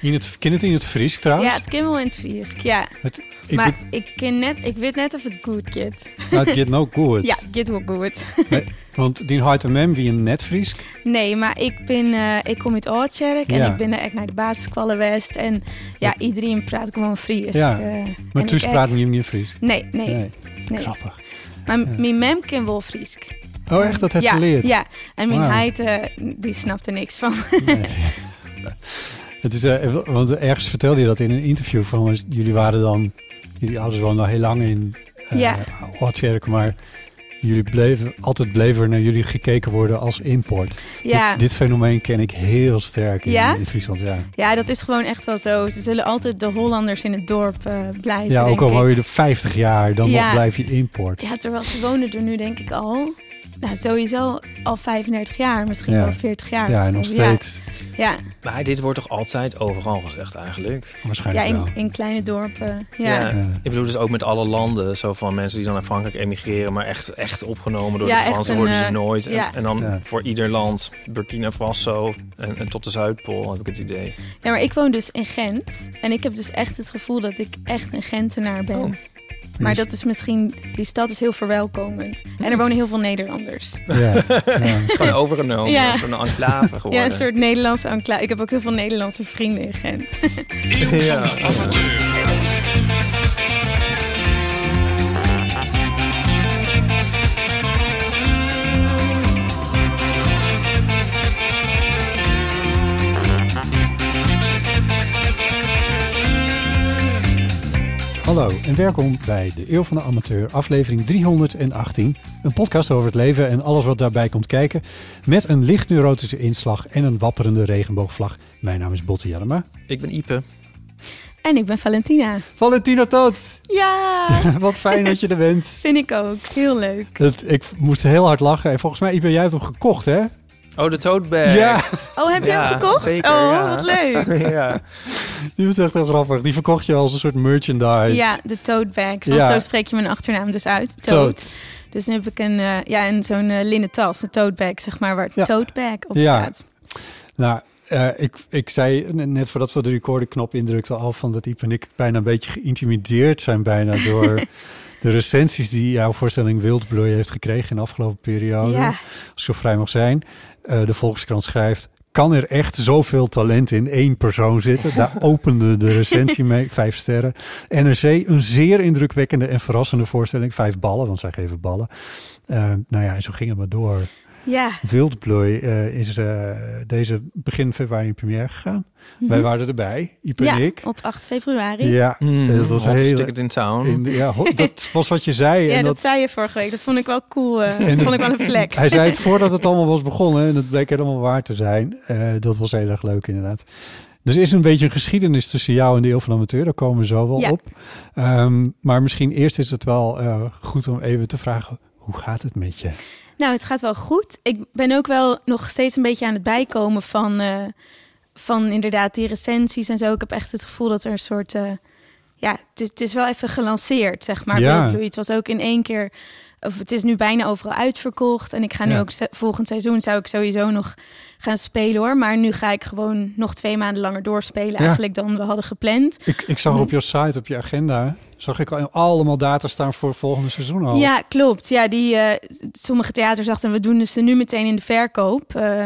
In het, ken het in het Fries trouwens? Ja, het kan wel in het Fries. Ja. Het, ik maar ik, ken net, ik weet net of het goed gaat. nou, het gaat nou goed. Ja, het gaat wel goed. Nee, want die en mem wie een net Fries. Nee, maar ik, ben, eh, ik kom uit Oudkerk en Ja. ik ben echt naar de basisschool geweest. En ja, iedereen praat gewoon Fries. Ja, Eh, Maar en toen spraken je niet Fries. Nee, nee, nee. Nee, grappig. Maar mijn mem kan wel Fries. Oh echt, dat heeft ja, ze leert? Ja, en mijn heid, eh, die snapt er niks van. Het is, eh, want ergens vertelde je dat in een interview van jullie waren dan, jullie ouders woonden al heel lang in eh Ja. Oudkerk, maar jullie bleven, altijd bleef er naar jullie gekeken worden als import. Ja. Dit, dit fenomeen ken ik heel sterk in, Ja? in Friesland, ja. Ja, dat is gewoon echt wel zo. Ze zullen altijd de Hollanders in het dorp eh, blijven. Ja, ook al woon je er 50 jaar, dan nog blijf je import. Ja, terwijl ze wonen er nu denk ik al... Nou, sowieso al 35 jaar, misschien Ja. wel 40 jaar. Ja, nog steeds. Ja, ja. Maar dit wordt toch altijd overal gezegd eigenlijk? ja Waarschijnlijk in, wel. in kleine dorpen. Ja. Ja. Ja. Ik bedoel dus ook met alle landen. Zo van mensen die dan naar Frankrijk emigreren, maar echt, echt opgenomen door Ja, de Fransen worden ze eh, nooit. En, ja. en dan Ja. voor ieder land, Burkina Faso en, en tot de Zuidpool heb ik het idee. maar ik woon dus in Gent. En ik heb dus echt het gevoel dat ik echt een Gentenaar ben. Oh. Maar dat is misschien... Die stad is heel verwelkomend. En er wonen heel veel Nederlanders. Ja, ja. Het is gewoon overgenomen, Ja. zo'n enclave geworden. Ja, een soort Nederlandse enclave. Ik heb ook heel veel Nederlandse vrienden in Gent. Ja. Hallo en welkom bij de Eeuw van de Amateur, aflevering 318. Een podcast over het leven en alles wat daarbij komt kijken. Met een licht neurotische inslag en een wapperende regenboogvlag. Mijn naam is Botte Jellema. Ik ben Ipe. En ik ben Valentina. Valentina Toot, Ja, wat fijn dat je er bent. vind ik ook. Heel leuk. Het, ik moest heel hard lachen en volgens mij, Ipe, jij hebt hem gekocht, hè? Oh, de tote bag. Ja, Oh, heb je Ja, hem gekocht? zeker, oh, ja. wat leuk. ja. Die was echt heel grappig. Die verkocht je als een soort merchandise. Ja, de tote bags. Want Ja. zo spreek je mijn achternaam dus uit. Tote. Dus nu heb ik een, eh, ja, een zo'n eh, linnen tas, een tote bag, zeg maar, waar Ja. tote bag op Ja. staat. Nou, eh, ik, ik zei net voordat we de recordingknop indrukten al van dat Iep en ik bijna een beetje geïntimideerd zijn bijna door de recensies die jouw voorstelling Wildbloei heeft gekregen in de afgelopen periode. Als ik zo vrij mag zijn. De Volkskrant schrijft, kan er echt zoveel talent in één persoon zitten? Daar opende de recensie mee, vijf sterren. NRC, een zeer indrukwekkende en verrassende voorstelling. Vijf ballen, want zij geven ballen. Eh, nou ja, en zo ging het maar door. Ja. Wildbloei eh, is eh, deze begin februari in première gegaan. Mhm. Wij waren erbij, Iep en ja, ik. op 8 februari. Ja, Mm, eh, dat was heel... in town. in- ja, ho- dat was wat je zei. Ja, en dat, zei je vorige week. Dat vond ik wel cool. En- vond ik wel een flex. Hij zei het voordat het allemaal was begonnen en het bleek helemaal waar te zijn. Eh, dat was heel erg leuk inderdaad. Dus er is een beetje een geschiedenis tussen jou en de Eeuw van Amateur. Daar komen we zo wel Ja. op. Ehm, maar misschien eerst is het wel eh, goed om even te vragen... hoe gaat het met je? Nou, het gaat wel goed. Ik ben ook wel nog steeds een beetje aan het bijkomen van, eh, van inderdaad die recensies en zo. Ik heb echt het gevoel dat er een soort... eh, ja, het is, wel even gelanceerd, zeg maar. Ja. Het was ook in één keer... Of het is nu bijna overal uitverkocht. En ik ga nu Ja. ook volgend seizoen zou ik sowieso nog gaan spelen hoor. Maar nu ga ik gewoon nog twee maanden langer doorspelen Ja. eigenlijk dan we hadden gepland. Ik, ik zag op je site, op je agenda... zag ik al allemaal data staan voor volgende seizoen al. Ja, klopt. Ja, die, eh, sommige theaters dachten we doen ze nu meteen in de verkoop. eh,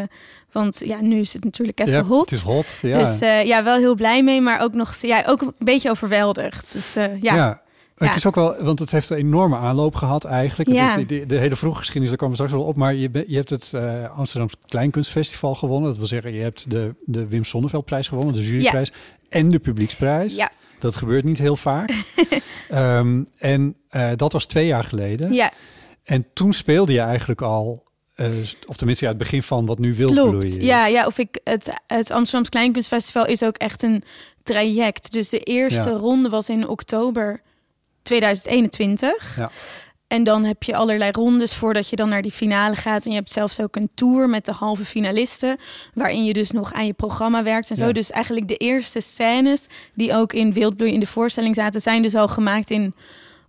want ja, nu is het natuurlijk even Ja, hot. Het is hot, ja. Dus eh, ja, wel heel blij mee, maar ook nog ja, ook een beetje overweldigd. Dus ja. ja. Ja. Het is ook wel, want het heeft een enorme aanloop gehad eigenlijk. Ja. De, de, de hele vroege geschiedenis, daar komen we straks wel op. Maar je, je hebt het eh Amsterdamse Kleinkunstfestival gewonnen. Dat wil zeggen, je hebt de, de Wim Sonneveldprijs gewonnen, de juryprijs. En de publieksprijs. Ja. Dat gebeurt niet heel vaak. Ehm, en eh, dat was twee jaar geleden. ja, En toen speelde je eigenlijk al, eh, of tenminste ja, het begin van wat nu Wildbloei klopt. is. Ja, ja, of ik het, het Amsterdamse Kleinkunstfestival is ook echt een traject. Dus de eerste Ja. ronde was in oktober 2021. Ja. En dan heb je allerlei rondes voordat je dan naar die finale gaat. En je hebt zelfs ook een tour met de halve finalisten. Waarin je dus nog aan je programma werkt en zo. Ja. Dus eigenlijk de eerste scènes die ook in Wildbloei in de voorstelling zaten... zijn dus al gemaakt in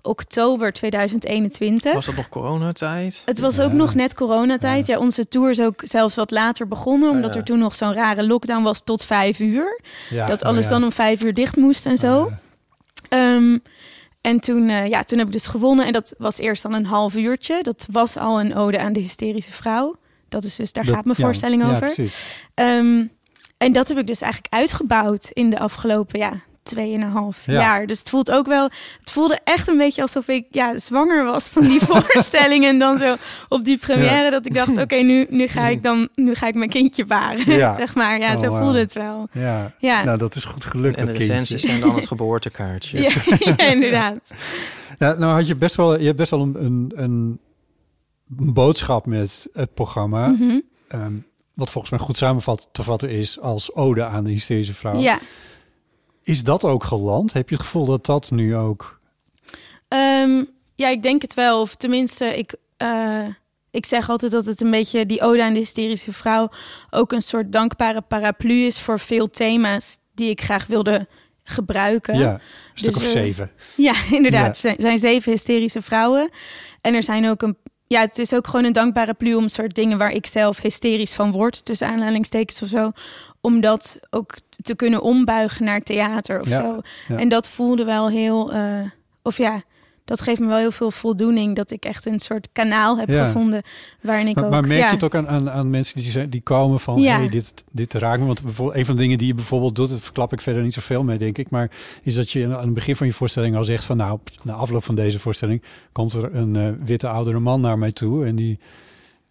oktober 2021. Was dat nog coronatijd? Het was ook Ja. nog net coronatijd. Ja. onze tour is ook zelfs wat later begonnen. Omdat ja. er toen nog zo'n rare lockdown was tot vijf uur. Ja, dat oh alles ja. dan om vijf uur dicht moest en zo. Oh, Ehm, en toen, eh, ja, toen heb ik dus gewonnen. En dat was eerst dan een half uurtje. Dat was al een ode aan de hysterische vrouw. Dat is dus, daar Dat- gaat mijn ja, voorstelling ja, over. precies. Ehm, en dat heb ik dus eigenlijk uitgebouwd in de afgelopen, ja, tweeënhalf Ja. jaar. Dus het voelt ook wel, het voelde echt een beetje alsof ik ja, zwanger was van die voorstelling. En dan zo op die première dat ik dacht, oké, nu, nu ga ik dan, nu ga ik mijn kindje baren. Ja. zeg maar. Ja, Oh, zo voelde het wel. Ja. Ja. nou dat is goed gelukt. En de recensies zijn dan het geboortekaartje. Ja, ja, inderdaad. Nou, nou had je best wel, je hebt best wel een, een, een boodschap met het programma. Mhm. ehm, wat volgens mij goed samenvat te vatten is als ode aan de hysterische vrouw. Ja. Is dat ook geland? Heb je het gevoel dat dat nu ook... Ehm, ja, ik denk het wel. Of tenminste, ik, eh, ik zeg altijd dat het een beetje die ode aan de hysterische vrouw ook een soort dankbare paraplu is voor veel thema's die ik graag wilde gebruiken. Ja, een stuk Dus, of zeven. Ja, inderdaad. Er zijn- zijn zeven hysterische vrouwen. En er zijn ook een. Ja, het is ook gewoon een dankbare plu om soort dingen waar ik zelf hysterisch van word, tussen aanhalingstekens of zo. Om dat ook te kunnen ombuigen naar theater of Ja, zo. ja. En dat voelde wel heel. eh, of ja, dat geeft me wel heel veel voldoening dat ik echt een soort kanaal heb Ja. gevonden waarin ik Maar, ook. maar merk je het ook aan, aan, aan mensen die, zijn, die komen van... Hey, dit, dit raakt me. Want bijvoorbeeld, een van de dingen die je bijvoorbeeld doet... dat verklap ik verder niet zoveel mee, denk ik... maar is dat je aan het begin van je voorstelling al zegt van... nou, na afloop van deze voorstelling... komt er een eh, witte oudere man naar mij toe... en die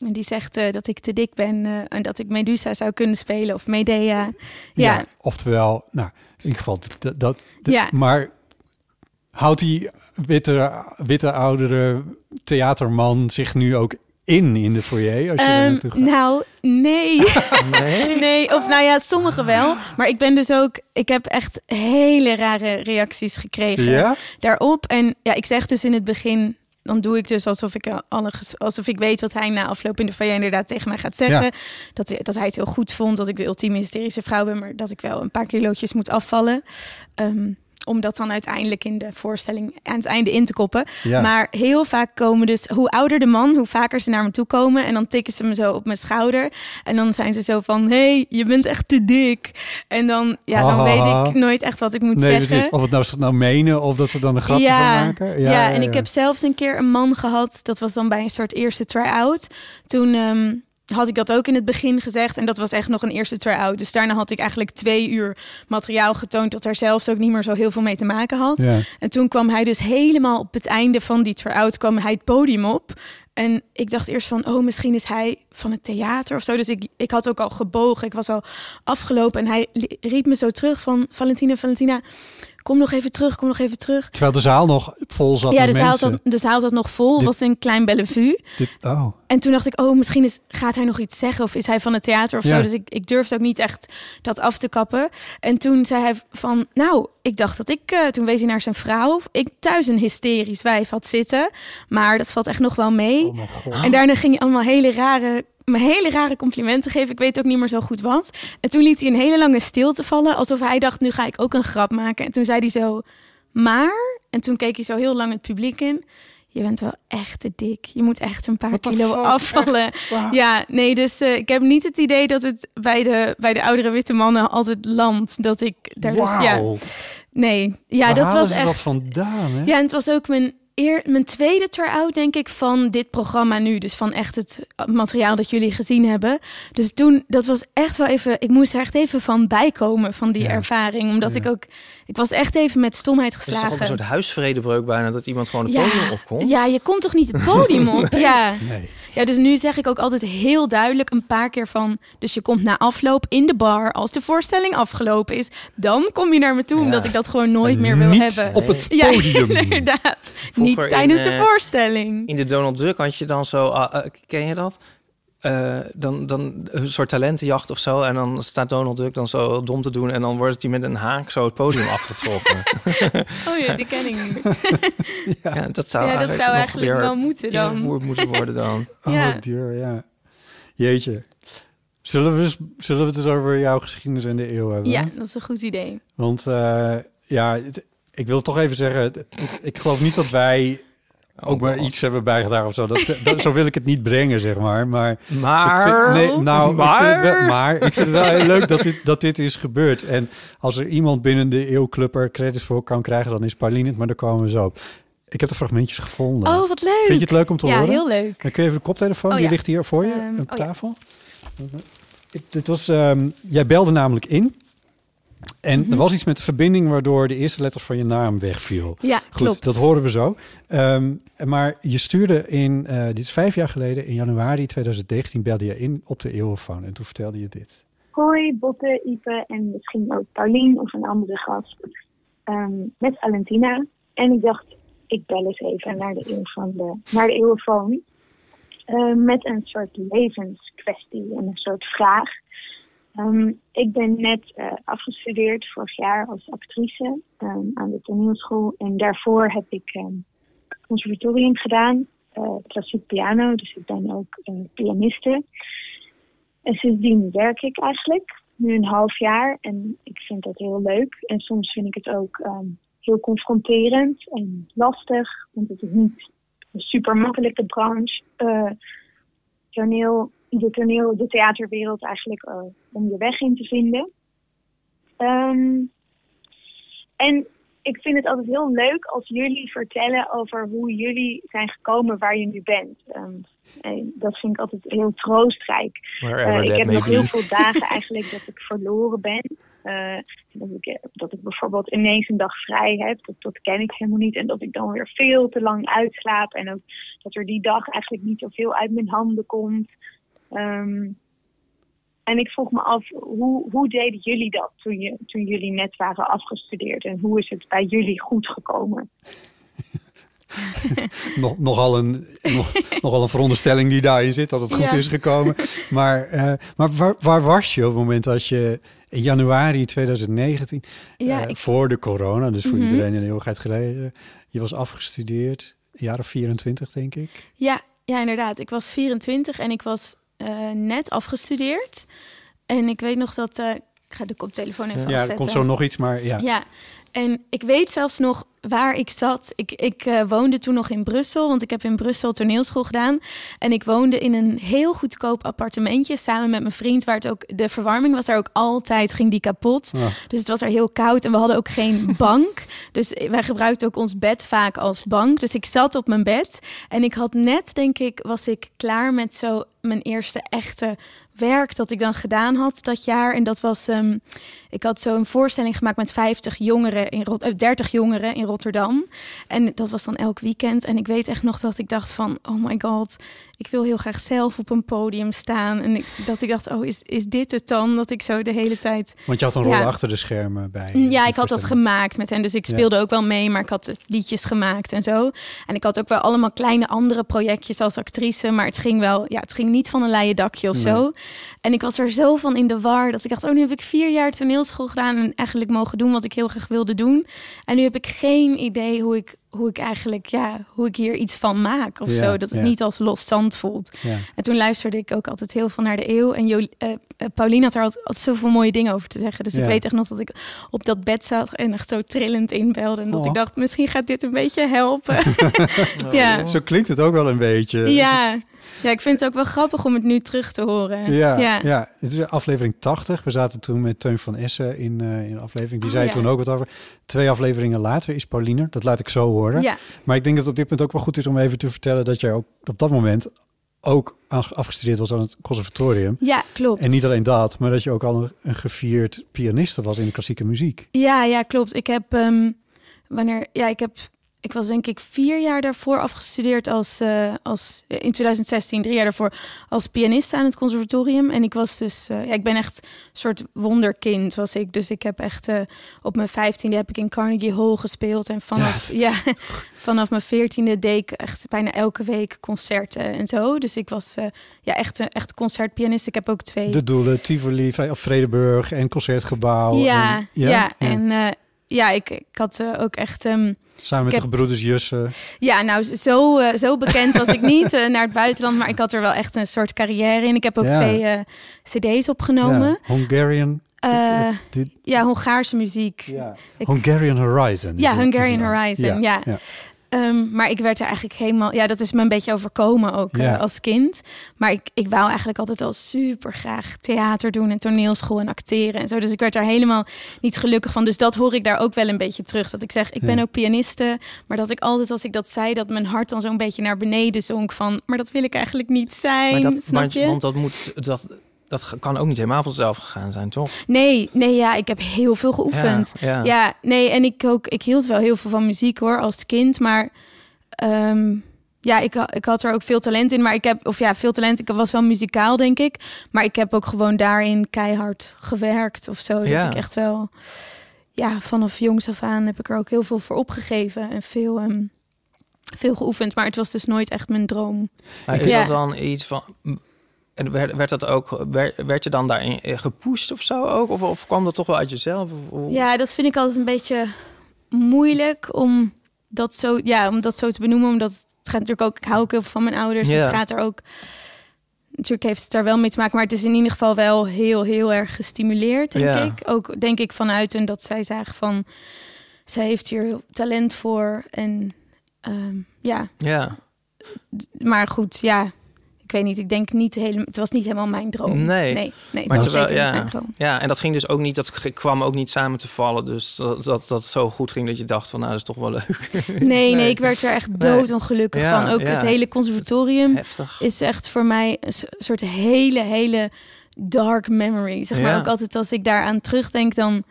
En die zegt eh, dat ik te dik ben eh, en dat ik Medusa zou kunnen spelen of Medea. Ja, oftewel, nou, in ieder geval dat. dat Ja. Maar houdt die witte, witte oudere theaterman zich nu ook in in de foyer als je er Ehm, naartoe gaat? nou, nee. Nee? nee, of nou ja, sommige wel. Maar ik ben dus ook, ik heb echt hele rare reacties gekregen ja? daarop. En ja, ik zeg dus in het begin, dan doe ik dus alsof ik, al- alle, alsof ik weet wat hij na afloop in de foyer inderdaad tegen mij gaat zeggen. Ja. Dat, hij- dat hij het heel goed vond, dat ik de ultieme hysterische vrouw ben, maar dat ik wel een paar kilootjes moet afvallen. Ehm, om dat dan uiteindelijk in de voorstelling aan het einde in te koppen. Ja. Maar heel vaak komen dus, hoe ouder de man, hoe vaker ze naar me toe komen. En dan tikken ze me zo op mijn schouder. En dan zijn ze zo van, hey, je bent echt te dik. En dan, ja, dan weet ik nooit echt wat ik moet Nee, zeggen. precies. Of het nou, ze het nou menen of dat ze dan een grapje van maken. Ja, en ik heb zelfs een keer een man gehad. Dat was dan bij een soort eerste try-out. Toen ehm, had ik dat ook in het begin gezegd. En dat was echt nog een eerste try-out. Dus daarna had ik eigenlijk twee uur materiaal getoond... dat er zelfs ook niet meer zo heel veel mee te maken had. Ja. En toen kwam hij dus helemaal op het einde van die try-out... kwam hij het podium op. En ik dacht eerst van, oh, misschien is hij van het theater of zo. Dus ik, ik had ook al gebogen. Ik was al afgelopen. En hij riep me zo terug van... Valentina, Valentina, kom nog even terug, kom nog even terug. Terwijl de zaal nog vol zat Ja, met de zaal, mensen. zat, de zaal zat nog vol. Dit- was een klein Bellevue. Dit, oh, En toen dacht ik, oh, misschien is, gaat hij nog iets zeggen. Of is hij van het theater of Ja. zo. Dus ik, ik durfde ook niet echt dat af te kappen. En toen zei hij van, nou, ik dacht dat ik... eh, toen wees hij naar zijn vrouw. Ik thuis een hysterisch wijf had zitten. Maar dat valt echt nog wel mee. oh mijn god. En daarna ging hij allemaal hele rare, me hele rare complimenten geven. Ik weet ook niet meer zo goed wat. En toen liet hij een hele lange stilte vallen. Alsof hij dacht, nu ga ik ook een grap maken. En toen zei hij zo, maar... En toen keek hij zo heel lang het publiek in. Je bent wel echt te dik. Je moet echt een paar kilo fuck? afvallen. Ja, nee, dus eh, ik heb niet het idee dat het bij de, bij de oudere witte mannen altijd landt. Dat ik daar dus, ja, nee. Ja, Waar dat was echt... dat vandaan, hè? Ja, en het was ook mijn, eer, mijn tweede try-out, denk ik, van dit programma nu. Dus van echt het materiaal dat jullie gezien hebben. Dus toen, dat was echt wel even... Ik moest er echt even van bijkomen, van die Ja. ervaring. Omdat Ja. ik ook... Ik was echt even met stomheid Het is toch ook geslagen. een soort huisvredebreuk bijna dat iemand gewoon het Ja. podium opkomt? Ja, je komt toch niet het podium op? Ja. Nee. Ja, dus nu zeg ik ook altijd heel duidelijk een paar keer van... Dus je komt na afloop in de bar, als de voorstelling afgelopen is... dan kom je naar me toe, Ja. omdat ik dat gewoon nooit meer wil Niet hebben. op het Ja, podium. inderdaad. Vroeger niet tijdens in, de eh, voorstelling. In de Donald Duck had je dan zo... ah, eh, ken je dat? Eh, dan, dan een soort talentenjacht of zo. En dan staat Donald Duck dan zo dom te doen. En dan wordt hij met een haak zo het podium afgetrokken. Oh ja, die ken ik niet. ja, dat zou Ja, dat eigenlijk, zou nog eigenlijk wel moeten dan. ingevoerd moeten worden dan. Ja. Oh, duur, ja. Jeetje. Zullen we, zullen we het eens over jouw geschiedenis in de eeuw hebben? Ja, dat is een goed idee. Want eh, ja, het- ik wil toch even zeggen, het- ik geloof niet dat wij ook maar God. iets hebben bijgedragen of zo. Dat, dat, zo wil ik het niet brengen, zeg maar. Maar, Maar... ik vind, nee, nou, Maar- Ik wel, maar ik vind het wel heel leuk dat dit, dat dit is gebeurd. En als er iemand binnen de eeuwclub er credits voor kan krijgen, dan is Pauline het, maar daar komen we zo op. Ik heb de fragmentjes gevonden. Oh, wat leuk. Vind je het leuk om te ja, horen? heel leuk. Dan kun je even de koptelefoon, Oh, die ja. ligt hier voor je Ehm, op oh, ja. tafel. Dit was, ehm, jij belde namelijk in. En Mhm. er was iets met de verbinding waardoor de eerste letters van je naam wegviel. Ja, Goed, klopt. dat horen we zo. Ehm, maar je stuurde in, eh, dit is vijf jaar geleden, in januari 2019 belde je in op de eeuwenfoon. En toen vertelde je dit. Hoi, Botte, Ipe en misschien ook Paulien of een andere gast. Ehm, met Valentina. En ik dacht, ik bel eens even naar de, eeuw van de, naar de eeuwenfoon. Ehm, met een soort levenskwestie en een soort vraag. Ehm, ik ben net eh, afgestudeerd vorig jaar als actrice ehm, aan de toneelschool. En daarvoor heb ik ehm conservatorium gedaan, eh, klassiek piano. Dus ik ben ook eh, pianiste. En sindsdien werk ik eigenlijk, nu een half jaar. En ik vind dat heel leuk. En soms vind ik het ook heel confronterend en lastig. Want het is niet een super makkelijke branche. toneel, de toneel, de theaterwereld eigenlijk eh, om je weg in te vinden. Ehm, en ik vind het altijd heel leuk als jullie vertellen over hoe jullie zijn gekomen waar je nu bent. Ehm, en dat vind ik altijd heel troostrijk. Eh, ik heb nog heel veel dagen eigenlijk dat ik verloren ben. Eh, dat, ik, dat ik bijvoorbeeld ineens een dag vrij heb, dat, dat ken ik helemaal niet. En dat ik dan weer veel te lang uitslaap. En ook dat er die dag eigenlijk niet zoveel uit mijn handen komt. Ehm, en ik vroeg me af, hoe, hoe deden jullie dat toen, je, toen jullie net waren afgestudeerd? En hoe is het bij jullie goed gekomen? Nog, nogal, een, nog, nogal een veronderstelling die daarin zit, dat het goed Ja. is gekomen. Maar, eh, maar waar, waar was je op het moment dat je in januari 2019, Ja, eh, ik- voor de corona, dus voor Mhm. iedereen een eeuwigheid geleden, je was afgestudeerd, een jaar of 24 denk ik. Ja, ja, inderdaad. Ik was 24 en ik was eh, net afgestudeerd. En ik weet nog dat... eh, ik ga de koptelefoon even Ja, er afzetten. komt zo nog iets, maar ja. Ja, en ik weet zelfs nog waar ik zat. Ik, ik eh, woonde toen nog in Brussel, want ik heb in Brussel toneelschool gedaan. En ik woonde in een heel goedkoop appartementje samen met mijn vriend, waar het ook de verwarming was er ook altijd, ging die kapot. Dus het was er heel koud en we hadden ook geen bank. Dus wij gebruikten ook ons bed vaak als bank. Dus ik zat op mijn bed en ik had net, denk ik, was ik klaar met zo mijn eerste echte werk dat ik dan gedaan had dat jaar. En dat was, ehm, ik had zo een voorstelling gemaakt met 50 jongeren in Rot eh, 30 jongeren in Rotterdam. En dat was dan elk weekend. En ik weet echt nog dat ik dacht van, oh my god, ik wil heel graag zelf op een podium staan. En ik, dat ik dacht, oh, is, is dit het dan? Dat ik zo de hele tijd Want je had een rol Ja. achter de schermen bij. Mm, Ja, ik had dat gemaakt met hen. Dus ik Ja. speelde ook wel mee, maar ik had liedjes gemaakt en zo. En ik had ook wel allemaal kleine andere projectjes als actrice. Maar het ging wel, ja, het ging niet van een leien dakje of zo. En ik was er zo van in de war dat ik dacht, oh, nu heb ik vier jaar toneelschool gedaan en eigenlijk mogen doen wat ik heel graag wilde doen. En nu heb ik geen idee hoe ik, hoe ik eigenlijk, ja, hoe ik hier iets van maak of Ja, zo. Dat het ja. niet als los zand voelt. Ja. En toen luisterde ik ook altijd heel veel naar de eeuw. En jo eh, eh, Pauline had er altijd, altijd zoveel mooie dingen over te zeggen. Dus Ja. ik weet echt nog dat ik op dat bed zat en echt zo trillend inbelde. En dat Oh. ik dacht, misschien gaat dit een beetje helpen. ja. Zo klinkt het ook wel een beetje. Ja. Ja, ik vind het ook wel grappig om het nu terug te horen. Ja, ja. ja. het is aflevering 80. We zaten toen met Teun van Essen in, eh, in een aflevering. Die Oh, zei ja. toen ook wat over. Twee afleveringen later is Pauline. Dat laat ik zo horen. Ja. Maar ik denk dat het op dit punt ook wel goed is om even te vertellen... dat jij ook op dat moment ook afgestudeerd was aan het conservatorium. Ja, klopt. En niet alleen dat, maar dat je ook al een, een gevierd pianiste was in de klassieke muziek. Ja, ja, klopt. Ik heb, ehm, wanneer, ja, ik heb ik was denk ik vier jaar daarvoor afgestudeerd als, eh, als in 2016, drie jaar daarvoor als pianiste aan het conservatorium. En ik was dus, eh, ja, ik ben echt een soort wonderkind was ik. Dus ik heb echt eh, op mijn vijftiende heb ik in Carnegie Hall gespeeld. En vanaf, ja, vanaf mijn veertiende deed ik echt bijna elke week concerten en zo. Dus ik was eh, ja, echt, een- echt concertpianist. Ik heb ook twee. De Doelen, Tivoli, of Vredeburg en Concertgebouw. ja, en, ja, en eh, ja, ik, ik had eh, ook echt. ehm, Samen met de gebroeders Jussen. Ja, nou, zo, eh, zo bekend was ik niet eh, naar het buitenland, maar ik had er wel echt een soort carrière in. Ik heb ook Ja. twee eh, CD's opgenomen. Ja, Hungarian. Ja, Hongaarse muziek. ja. Ik- Hungarian Horizon. Ja, Hungarian dan. Horizon, ja. Ehm, maar ik werd er eigenlijk helemaal... Ja, dat is me een beetje overkomen ook eh, als kind. Maar ik, ik wou eigenlijk altijd al super graag theater doen... en toneelschool en acteren en zo. Dus ik werd daar helemaal niet gelukkig van. Dus dat hoor ik daar ook wel een beetje terug. Dat ik zeg, ik ben Ja. ook pianiste. Maar dat ik altijd, als ik dat zei... dat mijn hart dan zo'n beetje naar beneden zonk van... maar dat wil ik eigenlijk niet zijn, Maar dat, snap want, je? want dat moet... Dat, dat kan ook niet helemaal vanzelf gegaan zijn, toch? Nee, nee, ja, ik heb heel veel geoefend. Ja, ja. Ja, nee, en ik ook, ik hield wel heel veel van muziek hoor, als kind, maar ehm, ja, ik, ik had er ook veel talent in, maar ik heb, of ja, veel talent, ik was wel muzikaal, denk ik, maar ik heb ook gewoon daarin keihard gewerkt of zo, dat Ja. ik echt wel, ja, vanaf jongs af aan heb ik er ook heel veel voor opgegeven en veel, ehm, veel geoefend, maar het was dus nooit echt mijn droom. Maar is Ja. dat dan iets van... En werd, werd dat ook... Werd, werd je dan daarin gepusht of zo ook? Of, of kwam dat toch wel uit jezelf? Of, Ja, dat vind ik altijd een beetje moeilijk om dat zo, ja, om dat zo te benoemen. Omdat het gaat natuurlijk ook, ik hou ook heel veel van mijn ouders. Het gaat er ook, natuurlijk heeft het daar wel mee te maken. Maar het is in ieder geval wel heel, heel erg gestimuleerd, denk Ja. ik. Ook denk ik vanuit en dat zij zagen van, zij heeft hier talent voor. En ehm, ja, Ja. maar goed, ja. Ik weet niet, ik denk niet helemaal, het was niet helemaal mijn droom. Nee. nee, nee Maar terwijl- zeker niet ja. mijn droom. ja, en dat ging dus ook niet... Dat kwam ook niet samen te vallen. Dus dat dat, dat zo goed ging dat je dacht van... Nou, dat is toch wel leuk. Nee, nee, ik werd er echt doodongelukkig Ja, van. Ook ja. het hele conservatorium Heftig. is echt voor mij een soort hele, hele dark memory. Zeg maar ook altijd als ik daaraan terugdenk, dan,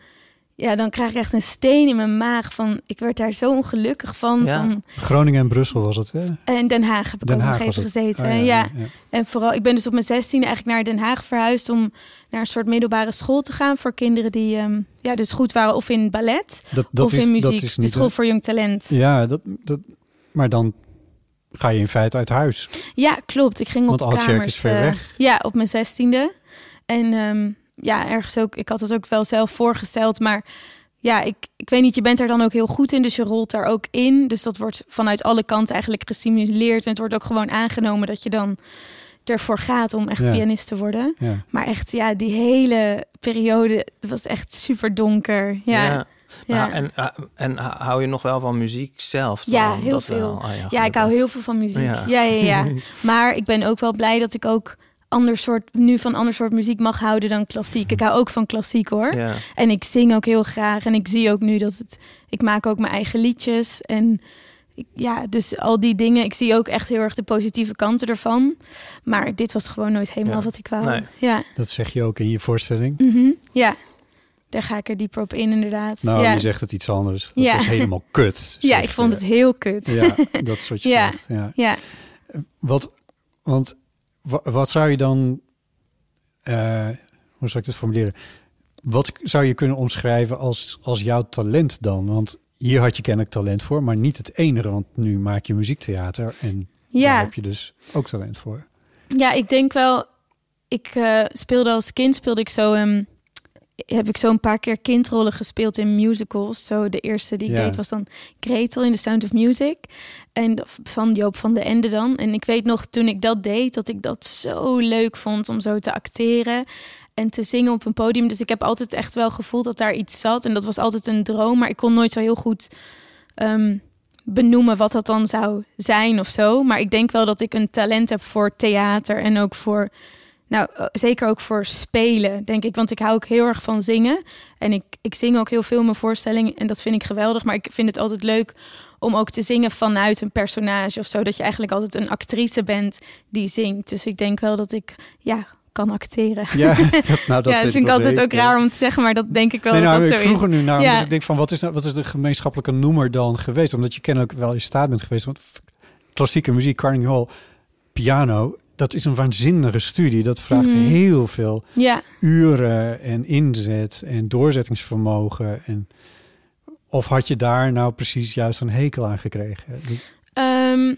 ja, dan krijg ik echt een steen in mijn maag van. Ik werd daar zo ongelukkig van. Ja. van Groningen en Brussel was het, hè? en Den Haag heb ik Den ook Haag nog even gezeten. Oh, ja, ja, ja. En vooral, ik ben dus op mijn zestiende eigenlijk naar Den Haag verhuisd om naar een soort middelbare school te gaan voor kinderen die ehm, ja, dus goed waren of in ballet Dat, dat of is, in muziek. Dat is de niet, school voor jong talent. Ja, dat, dat, maar dan ga je in feite uit huis. Ja, klopt. Ik ging op Want Altscherk kamers. is ver eh, weg. ja, op mijn zestiende. En ehm, ja, ergens ook. Ik had het ook wel zelf voorgesteld, maar ja, ik, ik weet niet. Je bent er dan ook heel goed in, dus je rolt daar ook in. Dus dat wordt vanuit alle kanten eigenlijk gestimuleerd. En het wordt ook gewoon aangenomen dat je dan ervoor gaat om echt Ja. pianist te worden. Ja. Maar echt, ja, die hele periode was echt super donker. Ja, ja. Maar, en, eh, en hou je nog wel van muziek zelf? dan? Ja, heel Dat veel. wel. Ah, Ja, ik hou heel veel van muziek. Ja. Ja, ja, ja. maar ik ben ook wel blij dat ik ook ander soort, nu van ander soort muziek mag houden dan klassiek. Ik hou ook van klassiek hoor. Ja. En ik zing ook heel graag. En ik zie ook nu dat het. Ik maak ook mijn eigen liedjes. En ik- ja, dus al die dingen. Ik zie ook echt heel erg de positieve kanten ervan. Maar dit was gewoon nooit helemaal Ja. wat ik wou. Nee. Ja. Dat zeg je ook in je voorstelling. Mhm. ja. Daar ga ik er dieper op in, inderdaad. Nou, ja. je zegt het iets anders. Dat Ja. was helemaal kut. ja, ik vond je. het heel kut. Ja, dat je Ja. zegt. Ja. ja. Wat, want wa- wat zou je dan, eh, hoe zou ik het formuleren? Wat zou je kunnen omschrijven als, als jouw talent dan? Want hier had je kennelijk talent voor, maar niet het enige. Want nu maak je muziektheater en daar heb je dus ook talent voor. Ja, ik denk wel. Ik eh, speelde als kind, speelde ik zo. ehm, heb ik zo een paar keer kindrollen gespeeld in musicals. Zo de eerste die ik Ja. deed was dan Gretel in The Sound of Music. En van Joop van de Ende dan. En ik weet nog toen ik dat deed, dat ik dat zo leuk vond om zo te acteren en te zingen op een podium. Dus ik heb altijd echt wel gevoeld dat daar iets zat. En dat was altijd een droom, maar ik kon nooit zo heel goed ehm, benoemen wat dat dan zou zijn of zo. Maar ik denk wel dat ik een talent heb voor theater en ook voor, nou eh, zeker ook voor spelen, denk ik. Want ik hou ook heel erg van zingen. En ik, ik zing ook heel veel in mijn voorstelling en dat vind ik geweldig. Maar ik vind het altijd leuk om ook te zingen vanuit een personage of zo. Dat je eigenlijk altijd een actrice bent die zingt. Dus ik denk wel dat ik, ja, kan acteren. Ja, dat, nou, dat ja, dat vind ik altijd ook raar om te zeggen, maar dat denk ik wel Nee, nou, dat ik zo vroeg er nu naar, Ja. omdat ik denk van, wat is, nou, wat is de gemeenschappelijke noemer dan geweest? Omdat je kennelijk wel in staat bent geweest. Want klassieke muziek, Carnegie Hall, piano, dat is een waanzinnige studie. Dat vraagt Mhm. heel veel Ja, uren en inzet en doorzettingsvermogen. En, of had je daar nou precies juist een hekel aan gekregen? Ehm,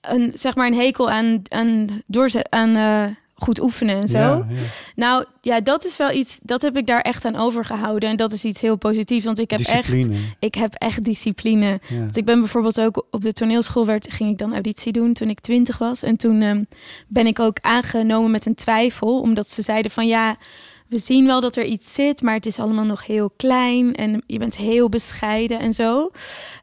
een, zeg maar een hekel aan, aan, doorzet, aan eh, goed oefenen en zo. Ja, ja. Nou ja, dat is wel iets, dat heb ik daar echt aan overgehouden. En dat is iets heel positiefs, want ik heb echt, ik heb echt discipline. Ja. Want ik ben bijvoorbeeld ook op de toneelschool werd, ging ik dan auditie doen toen ik twintig was. En toen ehm, ben ik ook aangenomen met een twijfel, omdat ze zeiden van ja, we zien wel dat er iets zit, maar het is allemaal nog heel klein en je bent heel bescheiden en zo.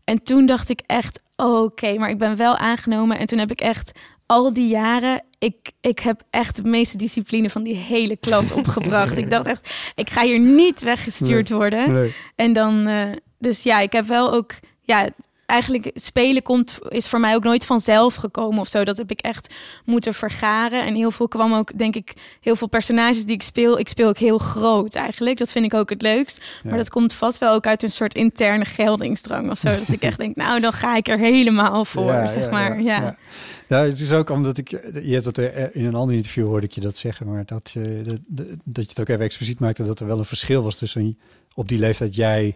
En toen dacht ik echt, oké, maar ik ben wel aangenomen. En toen heb ik echt al die jaren, ik, ik heb echt de meeste discipline van die hele klas opgebracht. ik dacht echt, ik ga hier niet weggestuurd worden. Nee. En dan, eh, dus ja, ik heb wel ook, ja, eigenlijk spelen komt, is voor mij ook nooit vanzelf gekomen of zo. Dat heb ik echt moeten vergaren. En heel veel kwam ook, denk ik, heel veel personages die ik speel. Ik speel ook heel groot eigenlijk. Dat vind ik ook het leukst. Maar dat komt vast wel ook uit een soort interne geldingsdrang of zo. Dat ik echt denk, nou, dan ga ik er helemaal voor, Ja, zeg maar. ja, Ja, ja. Nou, het is ook omdat ik, je hebt het er- in een ander interview hoorde ik je dat zeggen, maar dat je, dat, dat je het ook even expliciet maakte dat er wel een verschil was tussen op die leeftijd jij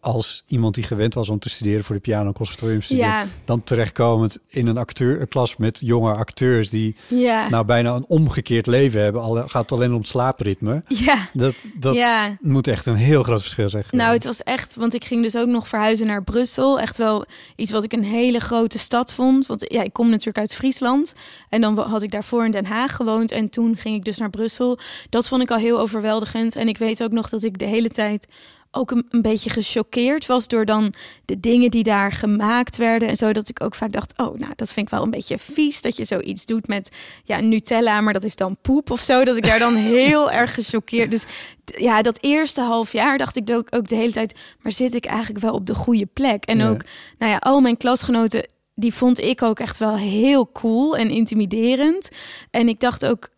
als iemand die gewend was om te studeren voor de piano conservatorium ja, dan terechtkomend in een acteur, een klas met jonge acteurs die ja. nou bijna een omgekeerd leven hebben, al gaat het alleen om het slaapritme. ja. Dat, dat ja. moet echt een heel groot verschil zijn. Nou, het was echt, want ik ging dus ook nog verhuizen naar Brussel. Echt wel iets wat ik een hele grote stad vond. Want ja, ik kom natuurlijk uit Friesland. En dan had ik daarvoor in Den Haag gewoond. En toen ging ik dus naar Brussel. Dat vond ik al heel overweldigend. En ik weet ook nog dat ik de hele tijd ook een, een beetje gechoqueerd was door dan de dingen die daar gemaakt werden en zo dat ik ook vaak dacht, oh, nou, dat vind ik wel een beetje vies dat je zoiets doet met ja, Nutella, maar dat is dan poep of zo, dat ik daar dan heel erg gechoqueerd. Dus ja, dat eerste half jaar dacht ik ook, ook de hele tijd, maar zit ik eigenlijk wel op de goede plek? En Ja. ook, nou ja, al mijn klasgenoten die vond ik ook echt wel heel cool en intimiderend. En ik dacht ook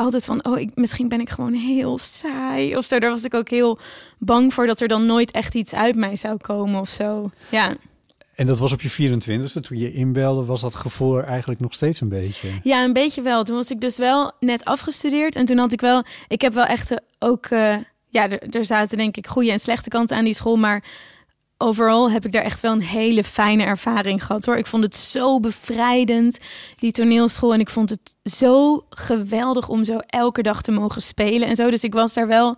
altijd van, oh, ik, misschien ben ik gewoon heel saai of zo. Daar was ik ook heel bang voor dat er dan nooit echt iets uit mij zou komen of zo. Ja, En dat was op je 24e, toen je inbelde, was dat gevoel er eigenlijk nog steeds een beetje. ja een beetje wel. Toen was ik dus wel net afgestudeerd en toen had ik wel, ik heb wel echt eh, ook, eh, ja, er, er zaten denk ik goede en slechte kanten aan die school, maar overal heb ik daar echt wel een hele fijne ervaring gehad hoor. Ik vond het zo bevrijdend, die toneelschool. En ik vond het zo geweldig om zo elke dag te mogen spelen en zo. Dus ik was daar wel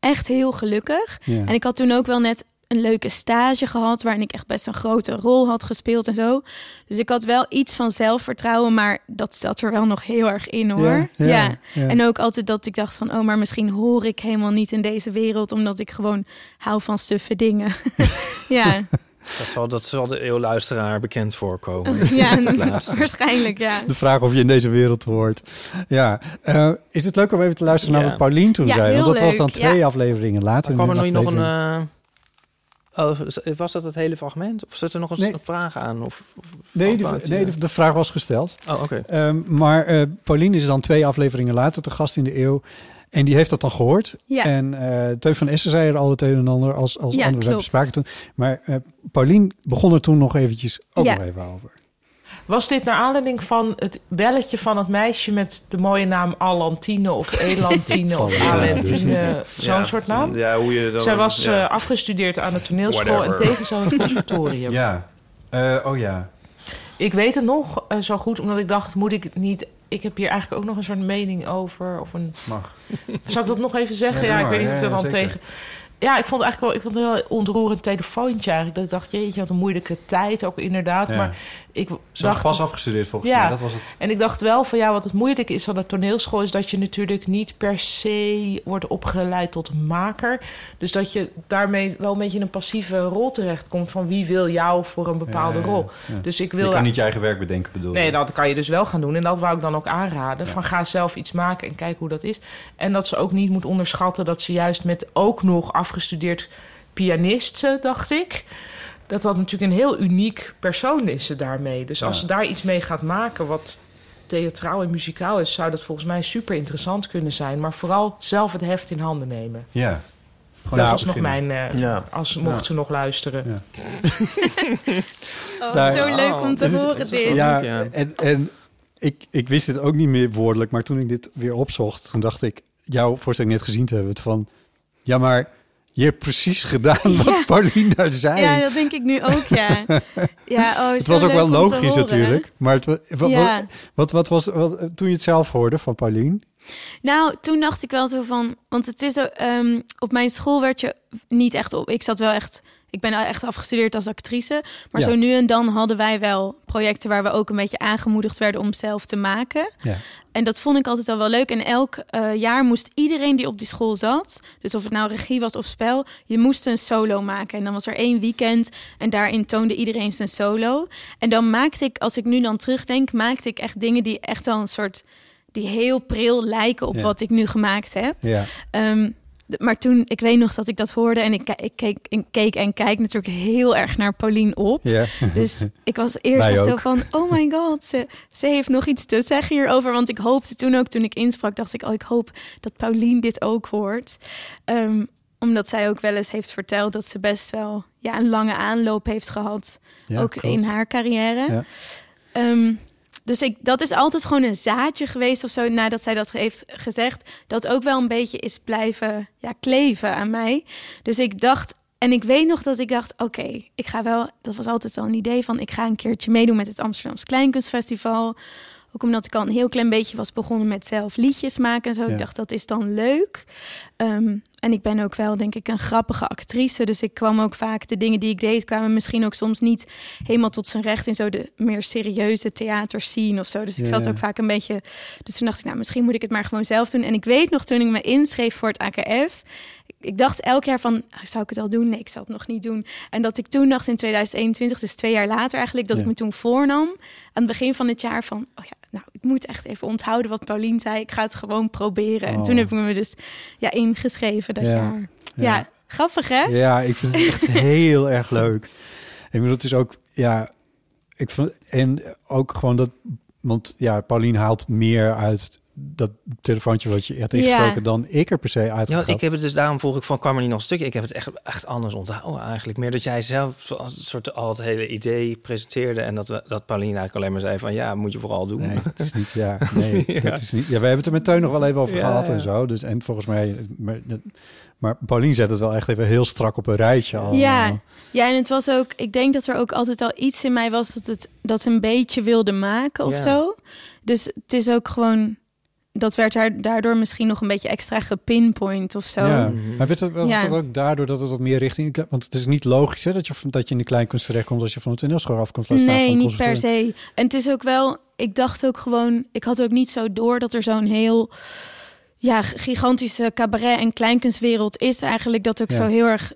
echt heel gelukkig. Ja. En ik had toen ook wel net een leuke stage gehad, waarin ik echt best een grote rol had gespeeld en zo. Dus ik had wel iets van zelfvertrouwen, maar dat zat er wel nog heel erg in hoor. Ja, ja, ja. En ook altijd dat ik dacht van, oh, maar misschien hoor ik helemaal niet in deze wereld, omdat ik gewoon hou van suffe dingen. ja, Dat zal, dat zal de eeuwluisteraar bekend voorkomen. ja waarschijnlijk, ja. De vraag of je in deze wereld hoort. Ja, Eh, is het leuk om even te luisteren naar Ja. wat Paulien toen Ja, zei? Want dat was dan twee ja. afleveringen later. kwam er in nu de nog een... oh, was dat het hele fragment? Of zit er nog een Nee. vraag aan? Of, of- Nee, de, nee de, de vraag was gesteld. Oh, oké. Ehm, maar eh Pauline is dan twee afleveringen later te gast in de eeuw. En die heeft dat dan gehoord. Ja. En eh Teun van Essen zei er al het een en ander als, als Ja, andere klopt. bespraken toen. Maar eh Paulien begon er toen nog eventjes ook Ja. nog even over. Was dit naar aanleiding van het belletje van het meisje met de mooie naam Alantine of Elantine of Valentine, Alentine, dus. zo'n Ja, soort naam? Ja, hoe je dan... Zij was ja. eh, afgestudeerd aan de toneelschool Whatever. en tevens aan het conservatorium. Ja. Eh, oh ja. Ik weet het nog eh, zo goed, omdat ik dacht, moet ik niet... Ik heb hier eigenlijk ook nog een soort mening over. Of een... Mag. Zal ik dat nog even zeggen? Ja, Ja, ik weet niet of ik Ja, er dan zeker. tegen... Ja, ik vond het eigenlijk wel ik vond het een heel ontroerend telefoontje eigenlijk. Dat ik dacht, jeetje, wat een moeilijke tijd ook inderdaad. Ja. Maar ik Ze was dacht... pas afgestudeerd volgens Ja. mij. Dat was het. En ik dacht wel van ja, wat het moeilijk is aan de toneelschool is dat je natuurlijk niet per se wordt opgeleid tot maker. Dus dat je daarmee wel een beetje in een passieve rol terechtkomt van wie wil jou voor een bepaalde Ja, rol. Dus ik Je wil. kan niet je eigen werk bedenken, bedoel Nee, je? dat kan je dus wel gaan doen. En dat wou ik dan ook aanraden. Van ga zelf iets maken en kijk hoe dat is. En dat ze ook niet moet onderschatten dat ze juist met ook nog afgestudeerd pianist, eh, dacht ik. Dat dat natuurlijk een heel uniek persoon is ze daarmee. Dus als ze daar iets mee gaat maken wat theatraal en muzikaal is, zou dat volgens mij super interessant kunnen zijn. Maar vooral zelf het heft in handen nemen. Ja. dat was nog mijn, eh, Ja. als mocht Ja. ze nog luisteren. Ja. Oh, Nou, zo leuk om te Dus horen dit. Ja, en, en ik, ik wist het ook niet meer woordelijk, maar toen ik dit weer opzocht, toen dacht ik, jouw voorstelling net gezien te hebben, het van, ja, maar je hebt precies gedaan wat Ja. Paulien daar zei. Ja, dat denk ik nu ook, ja. ja oh, het was ook wel logisch natuurlijk, maar het, Ja. wat, wat, wat was, wat, toen je het zelf hoorde van Paulien? Nou, toen dacht ik wel zo van... Want het is... ehm, op mijn school werd je niet echt op... Ik zat wel echt... Ik ben echt afgestudeerd als actrice. Maar Ja. zo nu en dan hadden wij wel projecten... waar we ook een beetje aangemoedigd werden om zelf te maken. Ja. En dat vond ik altijd al wel leuk. En elk eh, jaar moest iedereen die op die school zat... dus of het nou regie was of spel... je moest een solo maken. En dan was er één weekend... en daarin toonde iedereen zijn solo. En dan maakte ik, als ik nu dan terugdenk... maakte ik echt dingen die echt al een soort... die heel pril lijken op Ja. wat ik nu gemaakt heb. Ja, Ehm, maar toen, ik weet nog dat ik dat hoorde... en ik, ik, keek, ik keek en kijk natuurlijk heel erg naar Paulien op... ja. Dus ik was eerst echt zo van, oh my god, ze, ze heeft nog iets te zeggen hierover. Want ik hoopte toen ook, toen ik insprak, dacht ik, oh, ik hoop dat Paulien dit ook hoort. Ehm, omdat zij ook wel eens heeft verteld dat ze best wel ja, een lange aanloop heeft gehad. Ja, ook klopt. in haar carrière. Ja. Ehm, dus ik, dat is altijd gewoon een zaadje geweest of zo, nadat zij dat heeft gezegd. Dat ook wel een beetje is blijven ja, kleven aan mij. Dus ik dacht, en ik weet nog dat ik dacht, oké, ik ga wel, dat was altijd al een idee van, ik ga een keertje meedoen met het Amsterdamse Kleinkunstfestival. Ook omdat ik al een heel klein beetje was begonnen met zelf liedjes maken en zo. Ja. Ik dacht, dat is dan leuk. Ehm, en ik ben ook wel, denk ik, een grappige actrice. Dus ik kwam ook vaak, de dingen die ik deed, kwamen misschien ook soms niet helemaal tot zijn recht in zo de meer serieuze theaterscene of zo. Dus ik Ja, zat ook vaak een beetje. Dus toen dacht ik, nou, misschien moet ik het maar gewoon zelf doen. En ik weet nog toen ik me inschreef voor het AKF. Ik dacht elk jaar van, oh, zou ik het al doen? Nee, ik zal het nog niet doen. En dat ik toen dacht in 2021, dus twee jaar later eigenlijk, dat Ja. ik me toen voornam aan het begin van het jaar van, oh ja, nou, ik moet echt even onthouden wat Paulien zei. Ik ga het gewoon proberen. En Oh. toen heb ik me dus ja, ingeschreven dat Ja. jaar. Ja. Ja. grappig hè? Ja, ik vind het echt heel erg leuk. Ik bedoel, het is ook, ja, ik vond, en ook gewoon dat, want ja, Paulien haalt meer uit dat telefoontje wat je had Ja. ingesproken dan ik er per se uit Ja, ik heb het dus daarom vroeg ik van kwam er niet nog een stukje. Ik heb het echt, echt anders onthouden eigenlijk. Meer dat jij zelf zoals een soort al het hele idee presenteerde en dat we dat Pauline eigenlijk alleen maar zei van ja, moet je vooral doen. Nee, dat is niet, ja, nee, Ja. dat is niet. Ja, we hebben het er met Teun nog wel even over Ja, gehad ja. en zo. Dus en volgens mij, maar, maar Paulien zet het wel echt even heel strak op een rijtje. allemaal. Ja. Ja, en het was ook, ik denk dat er ook altijd al iets in mij was dat het dat ze een beetje wilde maken of Ja. zo. Dus het is ook gewoon, dat werd daar, daardoor misschien nog een beetje extra gepinpoint of zo. Ja, Mhm. maar werd het, was Ja. dat ook daardoor dat het wat meer richting... Want het is niet logisch hè, dat, je, dat je in de kleinkunst terechtkomt... als je van het toneelschool afkomt. laat staan Nee, van niet per se. En het is ook wel, ik dacht ook gewoon, ik had ook niet zo door dat er zo'n heel ja, gigantische cabaret- en kleinkunstwereld is eigenlijk. Dat ook Ja. zo heel erg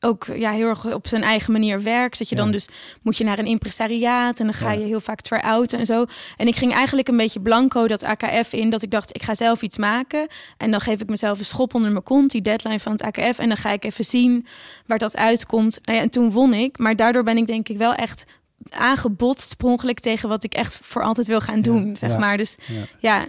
ook ja, heel erg op zijn eigen manier werkt. Dat je dan dus moet je naar een impresariaat en dan ga Ja. je heel vaak try-outen en zo. En ik ging eigenlijk een beetje blanco dat AKF in, dat ik dacht, ik ga zelf iets maken. En dan geef ik mezelf een schop onder mijn kont, die deadline van het AKF. En dan ga ik even zien waar dat uitkomt. Nou ja, en toen won ik, maar daardoor ben ik denk ik wel echt aangebotst per ongeluk tegen wat ik echt voor altijd wil gaan doen, zeg maar. Dus ja.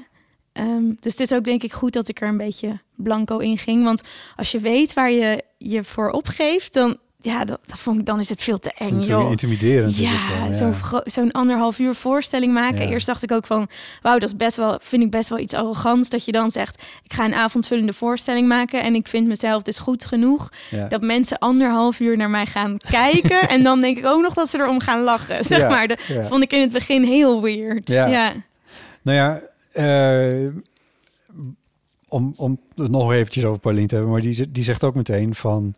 Ja, ehm, dus het is ook denk ik goed dat ik er een beetje blanco in ging. Want als je weet waar je je voor opgeeft, dan, ja, dat, dat vond ik, dan is het veel te eng, joh. intimiderend Ja, wel. zo'n anderhalf uur voorstelling maken. Ja. Eerst dacht ik ook van, wauw, dat is best wel, vind ik best wel iets arrogants dat je dan zegt, ik ga een avondvullende voorstelling maken en ik vind mezelf dus goed genoeg Ja. dat mensen anderhalf uur naar mij gaan kijken en dan denk ik ook nog dat ze erom gaan lachen, zeg Ja, maar. Dat ja. vond ik in het begin heel weird. Ja. ja. Nou ja, eh, om, om het nog eventjes over Pauline te hebben, maar die, die zegt ook meteen van,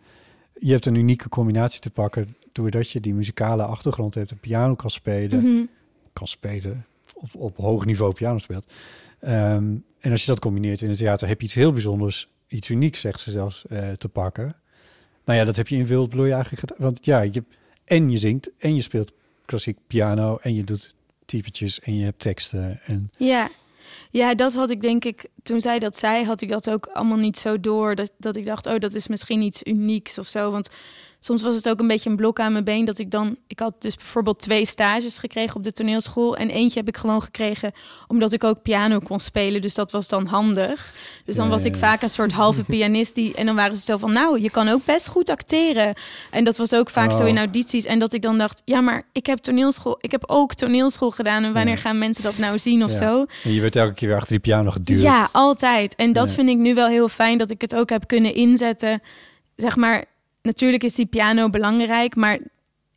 je hebt een unieke combinatie te pakken doordat je die muzikale achtergrond hebt, een piano kan spelen, Mhm. kan spelen, op, op hoog niveau piano speelt. Ehm, en als je dat combineert in het theater, heb je iets heel bijzonders, iets unieks, zegt ze zelfs, eh, te pakken. Nou ja, dat heb je in Wildbloei eigenlijk gedaan. Want ja, je, en je zingt, en je speelt klassiek piano, en je doet typetjes, en je hebt teksten. En Ja. Ja, dat had ik denk ik, toen zij dat zei, had ik dat ook allemaal niet zo door. Dat, dat ik dacht, oh, dat is misschien iets unieks of zo. Want soms was het ook een beetje een blok aan mijn been dat ik dan... Ik had dus bijvoorbeeld twee stages gekregen op de toneelschool. En eentje heb ik gewoon gekregen omdat ik ook piano kon spelen. Dus dat was dan handig. Dus dan was ik vaak een soort halve pianist. Die, en dan waren ze zo van, nou, je kan ook best goed acteren. En dat was ook vaak zo Oh. in audities. En dat ik dan dacht, ja, maar ik heb toneelschool... Ik heb ook toneelschool gedaan. En wanneer Ja. gaan mensen dat nou zien of Ja. zo? En je werd elke keer weer achter die piano geduwd. Ja, altijd. En dat Ja. vind ik nu wel heel fijn dat ik het ook heb kunnen inzetten. Zeg maar, natuurlijk is die piano belangrijk, maar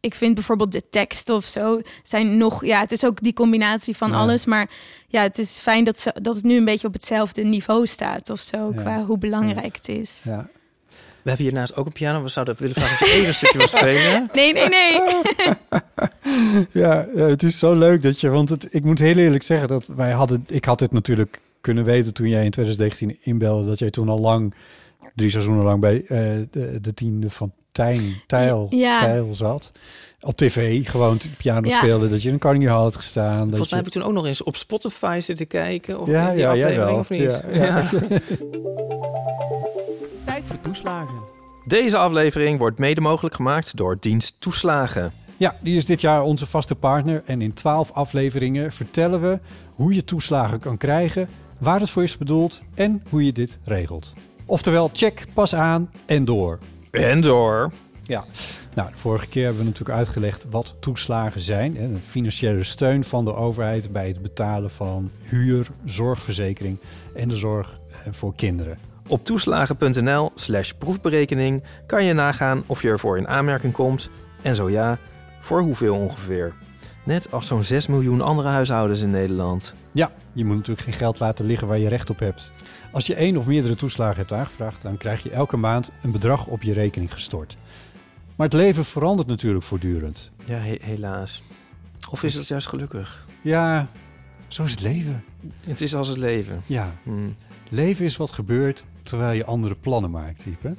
ik vind bijvoorbeeld de tekst of zo zijn nog, ja, het is ook die combinatie van Ja. alles, maar ja, het is fijn dat, ze, dat het nu een beetje op hetzelfde niveau staat of zo, Ja. qua hoe belangrijk het is. Ja. We hebben hiernaast ook een piano. We zouden willen vragen of je even een stukje wil spelen. Nee, nee, nee. Ja, ja, het is zo leuk dat je... Want het, ik moet heel eerlijk zeggen dat wij hadden... Ik had dit natuurlijk kunnen weten toen jij in 2019 inbelde... dat jij toen al lang, drie seizoenen lang... bij eh, de, de tiende van Tijn, Tijl, Ja. Tijl zat. Op tv gewoon piano Ja. speelde. Dat je in een Hall had gestaan. Dat Volgens mij je, heb ik toen ook nog eens op Spotify zitten kijken. Of Ja, die ja, jij aflevering, wel. of niet? Ja, ja. Tijd voor toeslagen. Deze aflevering wordt mede mogelijk gemaakt door Dienst Toeslagen. Ja, die is dit jaar onze vaste partner. En in twaalf afleveringen vertellen we hoe je toeslagen kan krijgen, waar het voor is bedoeld en hoe je dit regelt. Oftewel, check, pas aan en door. En door. Ja, nou, de vorige keer hebben we natuurlijk uitgelegd wat toeslagen zijn. Hè, Een financiële steun van de overheid bij het betalen van huur, zorgverzekering en de zorg eh, voor kinderen. Op toeslagen.nl slash proefberekening kan je nagaan of je ervoor in aanmerking komt. En zo ja, voor hoeveel ongeveer. Net als zo'n 6 miljoen andere huishoudens in Nederland. Ja, je moet natuurlijk geen geld laten liggen waar je recht op hebt. Als je één of meerdere toeslagen hebt aangevraagd, dan krijg je elke maand een bedrag op je rekening gestort. Maar het leven verandert natuurlijk voortdurend. Ja, he- helaas. Of is het juist gelukkig? Ja, zo is het leven. Het is als het leven. Ja, Hmm. leven is wat gebeurt terwijl je andere plannen maakt, type.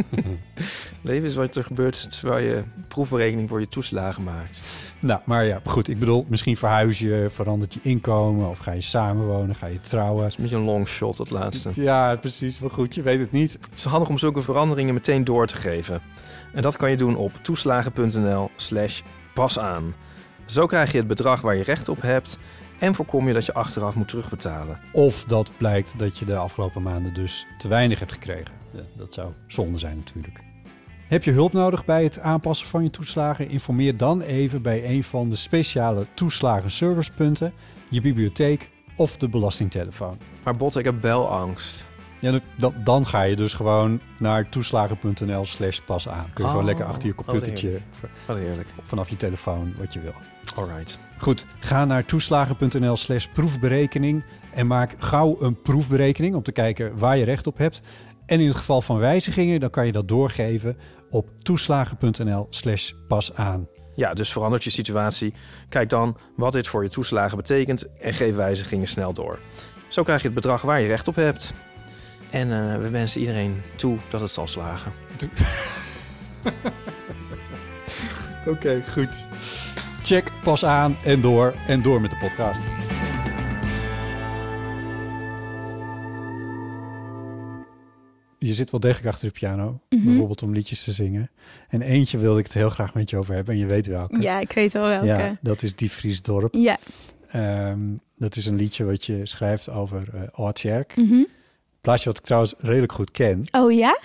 Leven is wat er gebeurt terwijl je proefberekening voor je toeslagen maakt. Nou, maar ja, goed. Ik bedoel, misschien verhuis je, verandert je inkomen of ga je samenwonen, ga je trouwen. Dat is een beetje een long shot, dat laatste. Ja, precies. Maar goed, je weet het niet. Het is handig om zulke veranderingen meteen door te geven. En dat kan je doen op toeslagen.nl slash pas aan. Zo krijg je het bedrag waar je recht op hebt... en voorkom je dat je achteraf moet terugbetalen. Of dat blijkt dat je de afgelopen maanden dus te weinig hebt gekregen. Ja, Dat zou zonde zijn natuurlijk. Heb je hulp nodig bij het aanpassen van je toeslagen? Informeer dan even bij een van de speciale toeslagenservicepunten, je bibliotheek of de belastingtelefoon. Maar Bot, ik heb belangst. Ja, dan- dan, ga je dus gewoon naar toeslagen.nl slash pas aan. Kun je gewoon Oh, lekker achter je computertje heerlijk. vanaf je telefoon wat je wil. Alright. Goed, ga naar toeslagen.nl slash proefberekening en maak gauw een proefberekening om te kijken waar je recht op hebt. En in het geval van wijzigingen, dan kan je dat doorgeven op toeslagen.nl slash pas aan. Ja, dus verandert je situatie. Kijk dan wat dit voor je toeslagen betekent en geef wijzigingen snel door. Zo krijg je het bedrag waar je recht op hebt. En eh, we wensen iedereen toe dat het zal slagen. Oké, goed. Check, pas aan en door en door met de podcast. Je zit wel degelijk achter de piano, Mhm. bijvoorbeeld om liedjes te zingen. En eentje wilde ik het heel graag met je over hebben en je weet welke. Ja, ik weet wel welke. Ja, dat is Die Friesdorp. Ja. Ehm, dat is een liedje wat je schrijft over uh, Oudtjerk. Mhm. Plaatje wat ik trouwens redelijk goed ken. Oh ja?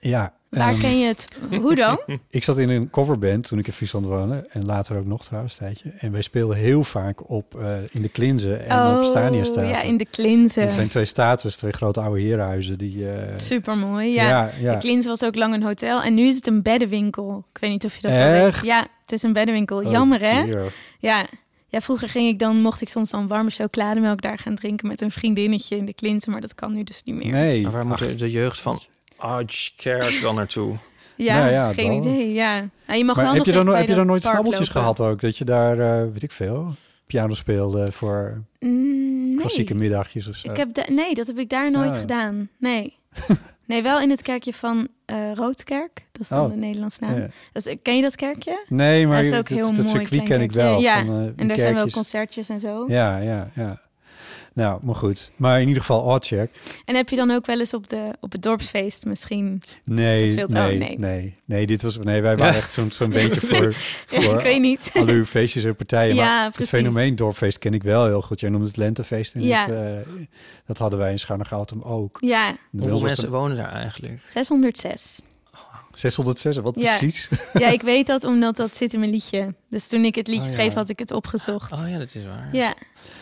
Ja. Waar ehm, ken je het? Hoe dan? Ik zat in een coverband toen ik in Friesland woonde. En later ook nog trouwens een tijdje. En wij speelden heel vaak op eh, in de Klinzen en op Stania Staten. Oh, ja, in de Klinzen. Dat zijn twee status, twee grote oude herenhuizen die... eh, Super mooi. Ja. Ja, ja. De Klins was ook lang een hotel en nu is het een beddenwinkel. Ik weet niet of je dat al weet. Echt? Ja, het is een beddenwinkel. oh Jammer hè? dear. Ja. Ja, vroeger ging ik dan, mocht ik soms dan warme chocolademelk daar gaan drinken met een vriendinnetje in de Klinsen, maar dat kan nu dus niet meer. Nee. Maar waar moet de jeugd van Kerk dan naartoe? Ja, Nou ja, geen dat. idee. Ja. Nou, je mag maar wel heb nog je dan, heb je dat dan nooit snabbeltjes lopen. gehad ook? Dat je daar, eh, weet ik veel, piano speelde voor Mm, nee. klassieke middagjes of zo? Ik heb nee, dat heb ik daar nooit Ah. gedaan. Nee. nee, wel in het kerkje van eh, Roodkerk. Dat is dan Oh. de Nederlandse naam. Ja. Dus, ken je dat kerkje? Nee, maar dat is dat, ook heel dat mooi. circuit klein ken ik wel. Ja, van, eh, en daar zijn wel concertjes en zo. Ja, ja, ja. Nou, maar goed. Maar in ieder geval oddcheck. En heb je dan ook wel eens op, de, op het dorpsfeest misschien... Nee, Gespeeld? Oh, nee, nee. nee, dit was, nee, wij waren echt zo'n zo'n beetje voor, Ja, voor ik weet niet. alle uw feestjes en partijen. Ja, maar het fenomeen dorpfeest ken ik wel heel goed. Jij noemde het lentefeest. In Ja. het, eh, dat hadden wij in Schouwen-Goutum ook. Ja, Hoeveel mensen wonen daar eigenlijk? 606. 606, wat Ja. precies? Ja, ik weet dat omdat dat zit in mijn liedje. Dus toen ik het liedje Oh, ja. schreef, had ik het opgezocht. Oh ja, dat is waar. Ja,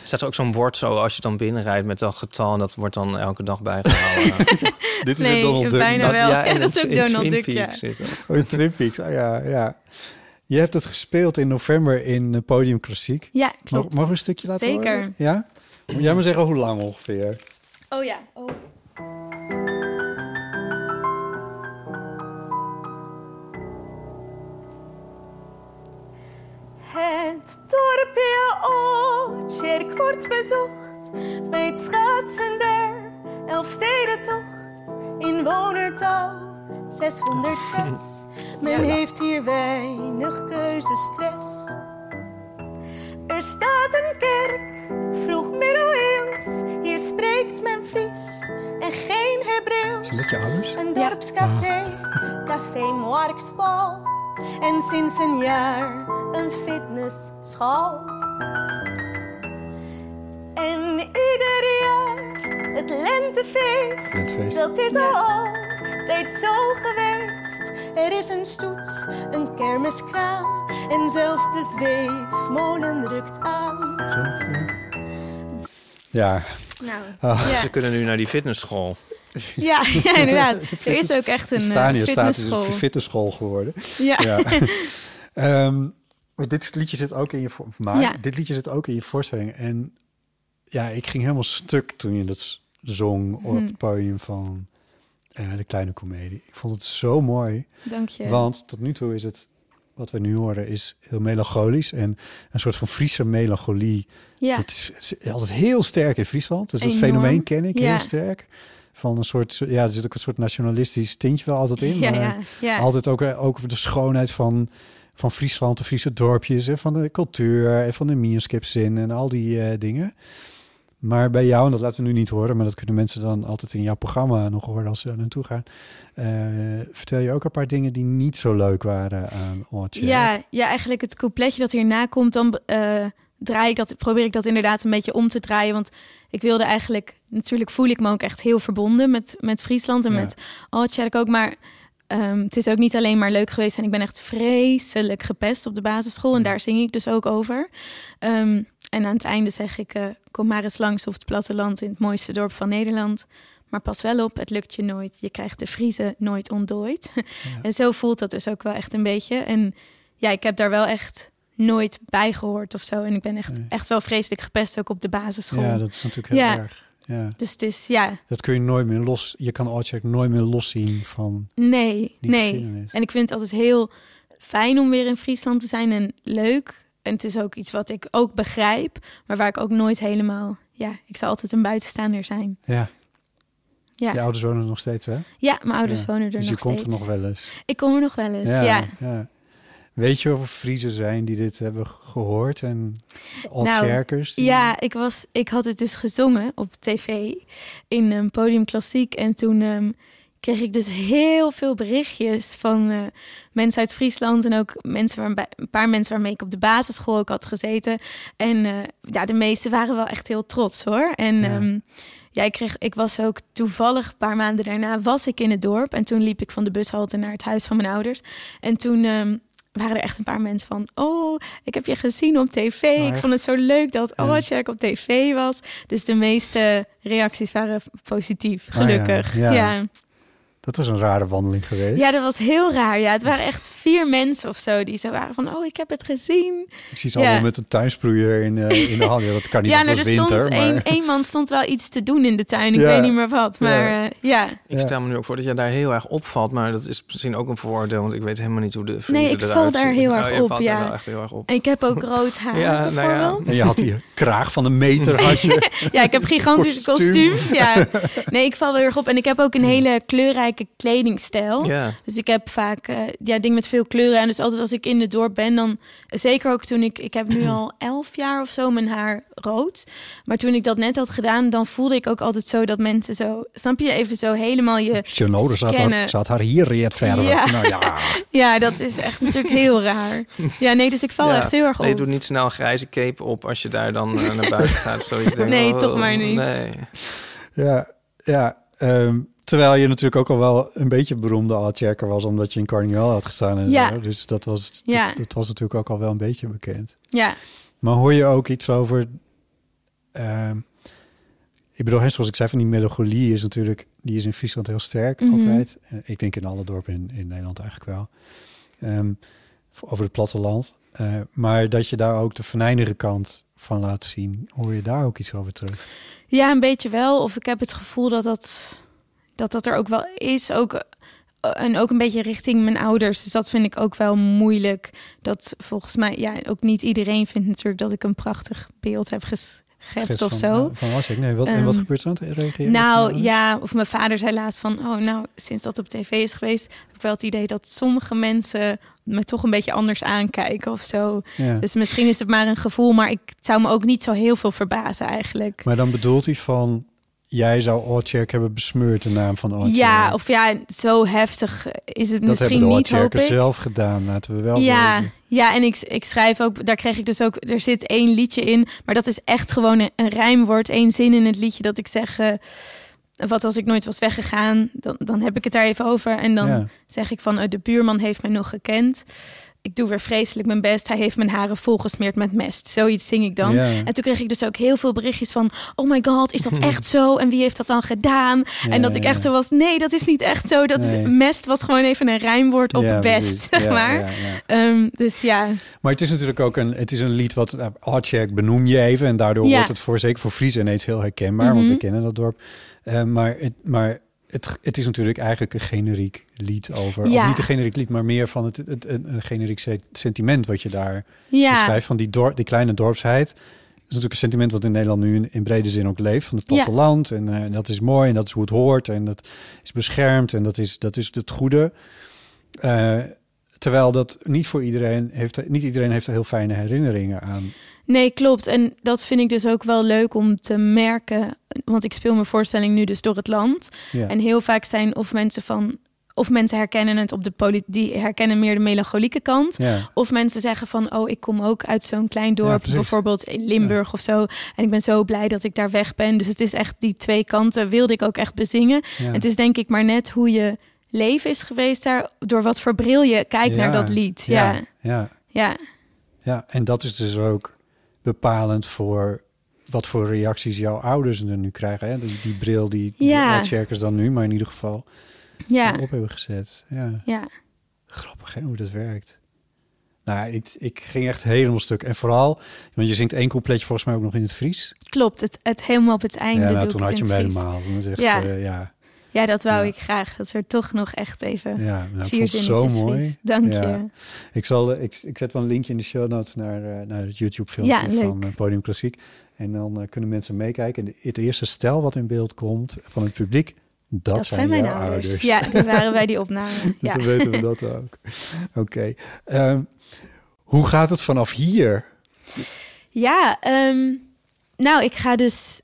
staat er ook zo'n bord zo als je dan binnenrijdt met dat getal... en dat wordt dan elke dag bijgehouden. Dit is nee, een Donald Duck. bijna wel. Ja, dat is ook Donald Duck, ja. Oh, in Twin Peaks. Oh, ja, ja. Je hebt het gespeeld in november in eh, Podium Klassiek. Ja, klopt. mag ik een stukje laten Zeker. horen? Ja? Moet jij maar zeggen hoe lang ongeveer? Oh ja. Oh. Het dorpje Ootjerk wordt bezocht bij het schaatsen der Elfstedentocht. Inwonertal 606. Men heeft hier weinig keuzestress. Er staat een kerk, vroeg middeleeuws. Hier spreekt men Fries en geen Hebreeuws. Een dorpscafé, Café Marktspal. En sinds een jaar een fitnessschool. En ieder jaar het lentefeest, Lentefeest. dat is altijd zo geweest. Er is een stoet, een kermiskraam en zelfs de zweefmolen rukt aan. Ja. Nou, Ah. ja. Ze kunnen nu naar die fitnessschool. Ja, ja, inderdaad. Er is ook echt een In eh, Stania staat is fitnessschool. een fitnessschool geworden. Ja. Ja. Ehm, maar dit liedje zit ook in je voor- maar Ja. dit liedje zit ook in je voorstelling en ja, ik ging helemaal stuk toen je dat zong op Hm. het podium van eh, de kleine komedie. Ik vond het zo mooi, Dank je. want tot nu toe is het wat we nu horen is heel melancholisch en een soort van Friese melancholie. ja. Dat is is altijd heel sterk in Friesland, dus dat fenomeen ken ik Ja. heel sterk. Van een soort, ja, er zit ook een soort nationalistisch tintje wel altijd in. ja, maar ja, altijd ook, eh, ook de schoonheid van, van Friesland, de Friese dorpjes en van de cultuur en van de meerskipzin en al die eh, dingen. Maar bij jou, en dat laten we nu niet horen, maar dat kunnen mensen dan altijd in jouw programma nog horen als ze daar naartoe gaan. eh, vertel je ook een paar dingen die niet zo leuk waren aan Oortje. Ja, ja, eigenlijk het coupletje dat hierna komt, dan eh, draai ik dat, probeer ik dat inderdaad een beetje om te draaien. Want ik wilde eigenlijk, natuurlijk voel ik me ook echt heel verbonden met, met Friesland en Ja. met Altjerk ook. Maar ehm, het is ook niet alleen maar leuk geweest. En ik ben echt vreselijk gepest op de basisschool. En daar zing ik dus ook over. Ehm, en aan het einde zeg ik, eh, kom maar eens langs op het platteland in het mooiste dorp van Nederland. Maar pas wel op, het lukt je nooit. Je krijgt de Friese nooit ontdooid. En zo voelt dat dus ook wel echt een beetje. En ja, ik heb daar wel echt nooit bij gehoord of zo. En ik ben echt, Nee. echt wel vreselijk gepest ook op de basisschool. Ja, dat is natuurlijk heel Ja. erg. Ja. Dus het is, ja, Dat kun je nooit meer los. Je kan Oortje nooit meer loszien van nee, nee. En ik vind het altijd heel fijn om weer in Friesland te zijn en leuk. En het is ook iets wat ik ook begrijp, maar waar ik ook nooit helemaal... Ja, ik zal altijd een buitenstaander zijn. Ja, Ja, je ouders wonen nog steeds, hè? ja mijn ouders Ja. wonen er Dus je nog komt steeds. er nog wel eens. Ik kom er nog wel eens, ja. ja. Weet je of er Friesen zijn die dit hebben gehoord en Altjerkers? die- Nou, Ja, ik, was, ik had het dus gezongen op tv in een podium klassiek. En toen ehm, kreeg ik dus heel veel berichtjes van eh, mensen uit Friesland. En ook mensen waarbij, een paar mensen waarmee ik op de basisschool ook had gezeten. En eh, ja, de meeste waren wel echt heel trots hoor. En Ja. ja. ja, ik, kreeg, ik was ook toevallig een paar maanden daarna was ik in het dorp. En toen liep ik van de bushalte naar het huis van mijn ouders. En toen... waren er echt een paar mensen van... oh, ik heb je gezien op tv. ik vond het zo leuk dat Ja. Oortjerk op tv was. Dus de meeste reacties waren positief, Ah, ja. gelukkig. Ja. ja. Ja. Dat was een rare wandeling geweest. dat was heel raar. Ja, het waren echt vier mensen of zo die zo waren van... oh, ik heb het gezien. Ik zie ze Ja. allemaal met een tuinsproeier in, eh, in de hand. Ja, dat kan niet, ja, want nou, het er was stond winter. één, maar... één man stond wel iets te doen in de tuin. Ik Ja. weet niet meer wat, maar Ja. ja. ja. Ik Ja. stel me nu ook voor dat je daar heel erg opvalt, maar dat is misschien ook een voordeel, want ik weet helemaal niet hoe de Friese ik val daar heel Oh, erg je op, ja. daar wel echt heel erg op. En ik heb ook rood haar, Ja, nou ja. bijvoorbeeld. En je had die kraag van een meter. Had je. Ja, ik heb gigantische Kostuum. kostuums. Ja. Nee, ik val wel heel erg op. En ik heb ook een hele kleurrijke kledingstijl. Ja. Dus ik heb vaak eh, ja, dingen met veel kleuren. En dus altijd als ik in het dorp ben, dan... Zeker ook toen ik... Ik heb nu al elf jaar of zo mijn haar rood. Maar toen ik dat net had gedaan, dan voelde ik ook altijd zo dat mensen zo... Snap je? Even zo helemaal je er zat, haar, zat haar hier reed verder. Ja. Nou ja, Ja, dat is echt natuurlijk heel raar. Ja, nee, dus ik val Ja. echt heel erg op. Nee, doe niet snel een grijze cape op als je daar dan eh, naar buiten gaat. Zoiets. Denk, Nee, oh, toch maar niet. Nee. ja, ja. ehm, terwijl je natuurlijk ook al wel een beetje beroemde artchecker was, omdat je in Carnival had gestaan. En Ja. zo. Dus dat was, Ja. dat, dat was natuurlijk ook al wel een beetje bekend. Ja, Maar hoor je ook iets over... ehm, ik bedoel, zoals ik zei, van die melancholie is natuurlijk... Die is in Friesland heel sterk Mhm. altijd. Eh, Ik denk in alle dorpen in, in Nederland eigenlijk wel. Ehm, over het platteland. Eh, maar dat je daar ook de venijnige kant van laat zien. Hoor je daar ook iets over terug? Ja, een beetje wel. Of ik heb het gevoel dat dat, dat, dat er ook wel is. Ook, en ook een beetje richting mijn ouders. Dus dat vind ik ook wel moeilijk. Dat volgens mij, ja, ook niet iedereen vindt natuurlijk dat ik een prachtig beeld heb ges- geschept of zo. eh, Van Wasik. Nee, wat, en wat Ehm, gebeurt er aan het reageren? Nou ja, of mijn vader zei laatst van, oh nou, sinds dat op tv is geweest, heb ik wel het idee dat sommige mensen me toch een beetje anders aankijken of zo. Ja. Dus misschien is het maar een gevoel, maar ik zou me ook niet zo heel veel verbazen eigenlijk. Maar dan bedoelt hij van... Jij zou Oortjerk hebben besmeurd, de naam van Oortjerk. Ja, of ja, zo heftig is het dat misschien de niet, hoop ik. zelf gedaan, laten we wel Ja, ja, en ik, ik schrijf ook, daar kreeg ik dus ook, er zit één liedje in, maar dat is echt gewoon een, een rijmwoord, één zin in het liedje dat ik zeg, eh, wat als ik nooit was weggegaan, dan, dan heb ik het daar even over en dan Ja. zeg ik van, eh, de buurman heeft mij nog gekend. Ik doe weer vreselijk mijn best. Hij heeft mijn haren volgesmeerd met mest. Zoiets zing ik dan. Ja. En toen kreeg ik dus ook heel veel berichtjes van... oh my god, is dat echt zo? En wie heeft dat dan gedaan? en dat ik echt zo was... nee, dat is niet echt zo. Dat Nee. is, mest was gewoon even een rijmwoord op Ja, best, precies. zeg maar. Ehm, dus ja, Maar het is natuurlijk ook een, het is een lied wat uh, benoem je even. En daardoor wordt het voor, zeker voor Friese ineens heel herkenbaar. Want Mhm. we kennen dat dorp. Eh, maar het, maar het, het is natuurlijk eigenlijk een generiek lied over. Ja. Of niet een generiek lied, maar meer van het, het, het- een, generiek se- sentiment wat je daar ja. beschrijft. Van die, dorp, die kleine dorpsheid. Dat is natuurlijk een sentiment wat in Nederland nu in, in brede zin ook leeft. Van het Ja. platteland. En eh, dat is mooi en dat is hoe het hoort. En dat is beschermd en dat is, dat is het goede. Eh, terwijl dat niet voor iedereen heeft, niet iedereen heeft er heel fijne herinneringen aan. Nee, klopt. En dat vind ik dus ook wel leuk om te merken. Want ik speel mijn voorstelling nu dus door het land. Ja. En heel vaak zijn of mensen van... Of mensen herkennen het op de poli- die herkennen meer de melancholieke kant. Ja. Of mensen zeggen van, oh, ik kom ook uit zo'n klein dorp, bijvoorbeeld in Limburg of zo. En ik ben zo blij dat ik daar weg ben. Dus het is echt die twee kanten wilde ik ook echt bezingen. Het is denk ik maar net hoe je leven is geweest daar, door wat voor bril je kijkt naar dat lied. Ja. ja, ja. ja. En dat is dus ook bepalend voor wat voor reacties jouw ouders er nu krijgen. Hè? Die, die bril die Ja. de dan nu, maar in ieder geval ja. op hebben gezet. Ja, ja. grappig hè, hoe dat werkt. Nou, ik, ik ging echt helemaal stuk. En vooral, want je zingt één coupletje volgens mij ook nog in het Fries. Klopt, het, het helemaal op het einde ja, nou, toen had je hem helemaal. Ja. eh, ja. Ja, dat wou Ja. ik graag. Dat er toch nog echt even Ja, nou, vier zo mooi. Dank Ja. je. Ik, zal, eh, ik, ik zet wel een linkje in de show notes naar, eh, naar het YouTube-filmpje Ja, leuk. van eh, Podium Klassiek. En dan kunnen mensen meekijken. En het eerste stel wat in beeld komt van het publiek, dat, Dat, zijn, mijn ouders. ouders. Ja, die waren bij die opname. Ja. dan weten we dat ook. Oké. Ehm, hoe gaat het vanaf hier? Ja, ehm, nou, ik ga dus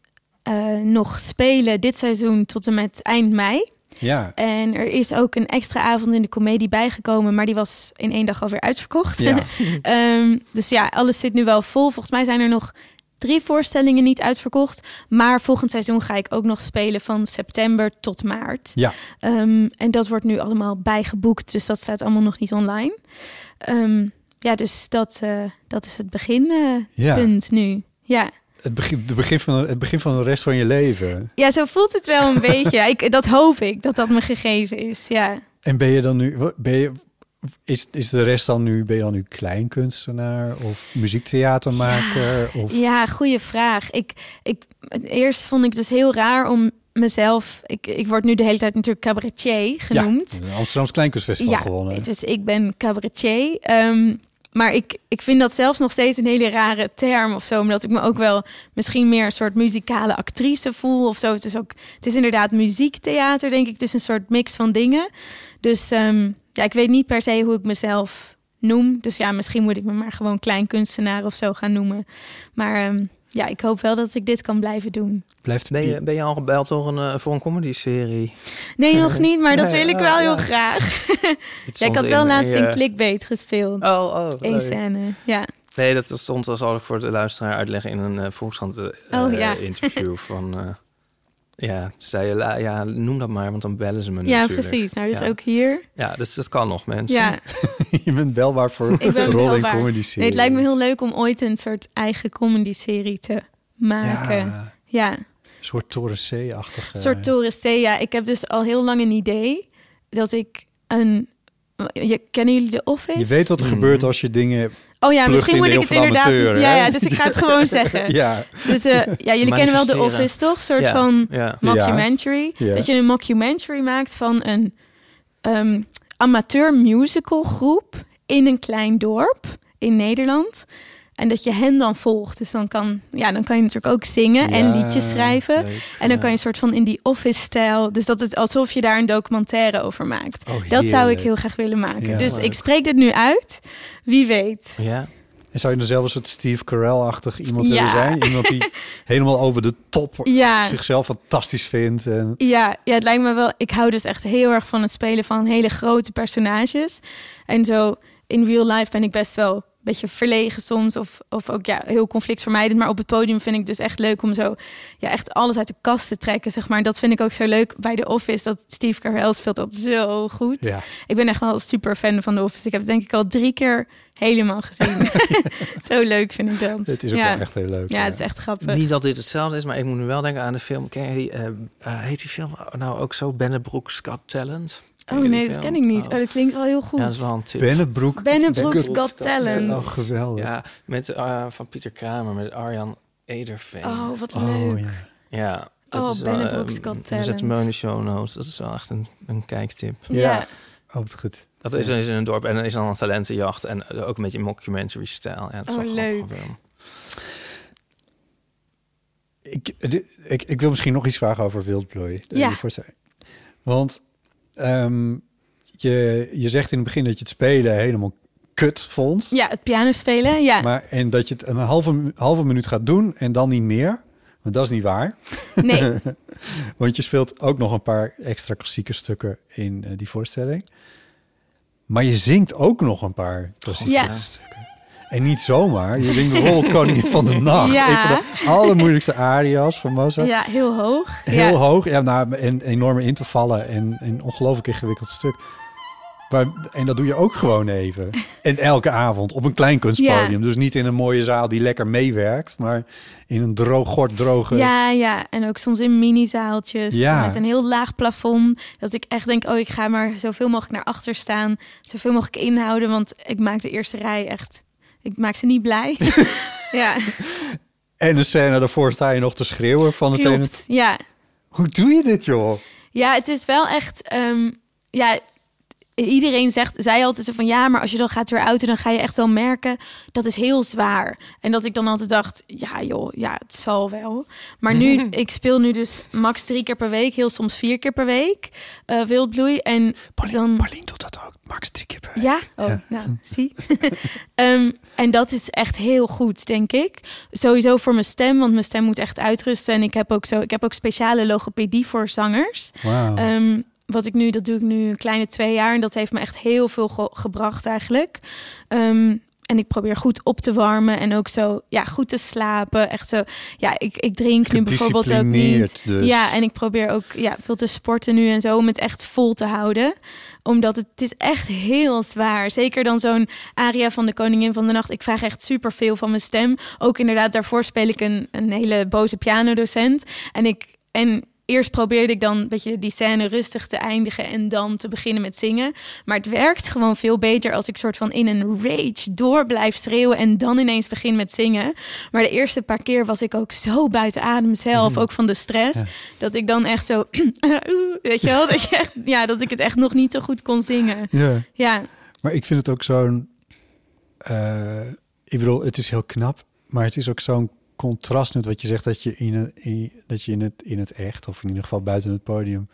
eh, nog spelen dit seizoen tot en met eind mei. Ja, En er is ook een extra avond in de comedie bijgekomen, maar die was in één dag alweer uitverkocht. Ja. Ehm, dus ja, alles zit nu wel vol. Volgens mij zijn er nog drie voorstellingen niet uitverkocht. Maar volgend seizoen ga ik ook nog spelen van september tot maart. ja. Ehm, en dat wordt nu allemaal bijgeboekt, dus dat staat allemaal nog niet online. Ehm, ja, dus dat, eh, dat is het beginpunt Ja. punt nu. Ja. Het, begin, de begin van, het begin van de rest van je leven. ja, zo voelt het wel een beetje. Ik, dat hoop ik, dat dat me gegeven is. Ja. En ben je dan nu, ben je, is, is de rest dan nu, ben je dan nu kleinkunstenaar of muziektheatermaker? Of, Ja, goede vraag. Ik, ik, eerst vond ik dus heel raar om mezelf... Ik, ik word nu de hele tijd natuurlijk cabaretier genoemd. Ja, Amsterdamse Kleinkunstfestival Ja, gewonnen. dus ik ben cabaretier. Ehm, Maar ik, ik vind dat zelfs nog steeds een hele rare term of zo. Omdat ik me ook wel misschien meer een soort muzikale actrice voel of zo. Het is ook, het is inderdaad muziektheater, denk ik. Het is een soort mix van dingen. Dus ehm, ja, ik weet niet per se hoe ik mezelf noem. Dus ja, misschien moet ik me maar gewoon klein kunstenaar of zo gaan noemen. Maar ehm, ja, ik hoop wel dat ik dit kan blijven doen. Blijft Ben je, ben je al gebeld door een, eh, voor een comedy-serie? Nee, nog niet, maar dat Nee, wil ik oh, wel heel ja. graag. Ja, ik had wel in- laatst in in je- Clickbait gespeeld. Oh, oh. Eén leuk. scène, ja. Nee, dat stond, zal ik voor de luisteraar uitleggen in een uh, Volkskrant eh, Oh, ja. interview van... ja, ze zei, la- ja, noem dat maar, want dan bellen ze me Ja, natuurlijk. precies. Nou, dus Ja. ook hier. Ja, dus dat kan nog, mensen. Ja, je bent belbaar voor ik ben een rol in belbaar. comedy serie. Nee, het lijkt me heel leuk om ooit een soort eigen comedy-serie te maken. Ja, Ja, een soort Toren C-achtige... een soort Torres C. Ja, ik heb dus al heel lang een idee dat ik een... Je, kennen jullie de Office? Je weet wat er Mhm. gebeurt als je dingen... Oh ja, misschien moet ik het inderdaad... amateur, ja, ja, dus ik ga het gewoon zeggen. Ja, Dus eh, ja, jullie kennen wel de Manifesteren. Office, toch? Een soort Ja, van ja. mockumentary. Ja. Dat je een mockumentary maakt van een ehm, amateur musical groep in een klein dorp in Nederland. En dat je hen dan volgt. Dus dan kan, ja, dan kan je natuurlijk ook zingen en liedjes schrijven. leuk, En dan ja. kan je een soort van in die office-stijl. Dus dat het alsof je daar een documentaire over maakt. Oh, dat zou ik heel graag willen maken. Ja. dus Leuk. ik spreek dit nu uit. Wie weet. Ja. En zou je dan zelf een soort Steve Carell-achtig iemand willen zijn? Iemand die helemaal over de top Ja. zichzelf fantastisch vindt. En... Ja, ja, het lijkt me wel. Ik hou dus echt heel erg van het spelen van hele grote personages. En zo in real life ben ik best wel beetje verlegen soms. Of, of ook ja, heel conflictvermijdend. Maar op het podium vind ik dus echt leuk om zo ja, echt alles uit de kast te trekken. Zeg maar. Dat vind ik ook zo leuk bij The Office. Dat Steve Carell speelt dat zo goed. Ja. Ik ben echt wel super fan van The Office. Ik heb het denk ik al drie keer helemaal gezien. zo leuk vind ik dat. Het is ook ja. wel echt heel leuk. Ja, het is echt grappig. Niet dat dit hetzelfde is, maar ik moet nu wel denken aan de film. Ken je die, eh, eh, heet die film nou ook zo? Bennebroek's Got Talent? Oh nee, dat ken ik niet. Oh. Oh, dat klinkt wel heel goed. Ja, dat is wel een tip. Bennebroek. Bennebroek's Bennebroek's Got Talent. Oh, geweldig. Ja, met, eh, van Pieter Kramer, met Arjan Ederveen. Oh, wat Oh, leuk. ja. Ja. dat Oh, is wel, Bennebroek's eh, Got We zetten Talent. show notes. Dat is wel echt een, een kijktip. Ja. Ja. Oh, wat goed. Dat is, is in een dorp en er is dan een talentenjacht. En ook een beetje mockumentary-stijl. Ja, dat is Oh, wel leuk. film. Ik, ik, ik wil misschien nog iets vragen over wildplooi. Eh, Ja. Want ehm, je, je zegt in het begin dat je het spelen helemaal kut vond. Ja, het piano spelen, ja. Maar, en dat je het een halve, halve minuut gaat doen en dan niet meer. Maar dat is niet waar. Nee, Want je speelt ook nog een paar extra klassieke stukken in eh, die voorstelling. Maar je zingt ook nog een paar klassieke Ja. stukken. En niet zomaar. Je zingt bijvoorbeeld Koningin van de Nacht. Ja. Een van de allermoeilijkste aria's van Mozart. ja, heel hoog. Heel ja. hoog. Ja, nou, en enorme intervallen en een ongelooflijk ingewikkeld stuk. Maar, en dat doe je ook gewoon even. En elke avond op een klein kunstpodium. Ja. Dus niet in een mooie zaal die lekker meewerkt. Maar in een droog, gort droge... Ja, ja, en ook soms in mini-zaaltjes Ja. met een heel laag plafond. Dat ik echt denk, oh, ik ga maar zoveel mogelijk naar achter staan. Zoveel mogelijk inhouden, want ik maak de eerste rij echt... Ik maak ze niet blij. ja, En een scène daarvoor sta je nog te schreeuwen van het ene... Ja. Hoe doe je dit, joh? Ja, het is wel echt. ehm, ja, iedereen zegt, zei altijd zo van ja, maar als je dan gaat weer uit, dan ga je echt wel merken dat is heel zwaar. En dat ik dan altijd dacht, ja joh, ja, het zal wel. Maar nu, ik speel nu dus max drie keer per week, heel soms vier keer per week, eh wildbloei. En dan. Paulien doet dat ook, max drie keer per week. Ja, oh, Ja. nou, zie. Ehm, en dat is echt heel goed, denk ik. Sowieso voor mijn stem, want mijn stem moet echt uitrusten. En ik heb ook zo, ik heb ook speciale logopedie voor zangers. Wauw. Ehm, wat ik nu, dat doe ik nu een kleine twee jaar. En dat heeft me echt heel veel ge- gebracht eigenlijk. Ehm, en ik probeer goed op te warmen en ook zo, ja, goed te slapen. Echt zo, ja, ik, ik drink nu bijvoorbeeld ook niet. Dus. Ja, en ik probeer ook ja, veel te sporten nu en zo om het echt vol te houden. Omdat het, het is echt heel zwaar. Zeker dan zo'n aria van de Koningin van de Nacht. Ik vraag echt super veel van mijn stem. Ook inderdaad, daarvoor speel ik een, een hele boze pianodocent. En ik en eerst probeerde ik dan een beetje die scène rustig te eindigen en dan te beginnen met zingen. Maar het werkt gewoon veel beter als ik soort van in een rage door blijf schreeuwen en dan ineens begin met zingen. Maar de eerste paar keer was ik ook zo buiten adem zelf, ook van de stress, dat ik dan echt zo, weet je wel, dat, je echt, ja, dat ik het echt nog niet zo goed kon zingen. Ja. Ja, Maar ik vind het ook zo'n eh, ik bedoel, het is heel knap, maar het is ook zo'n contrast met wat je zegt dat je in het, in, dat je in het, in het echt, of in ieder geval buiten het podium,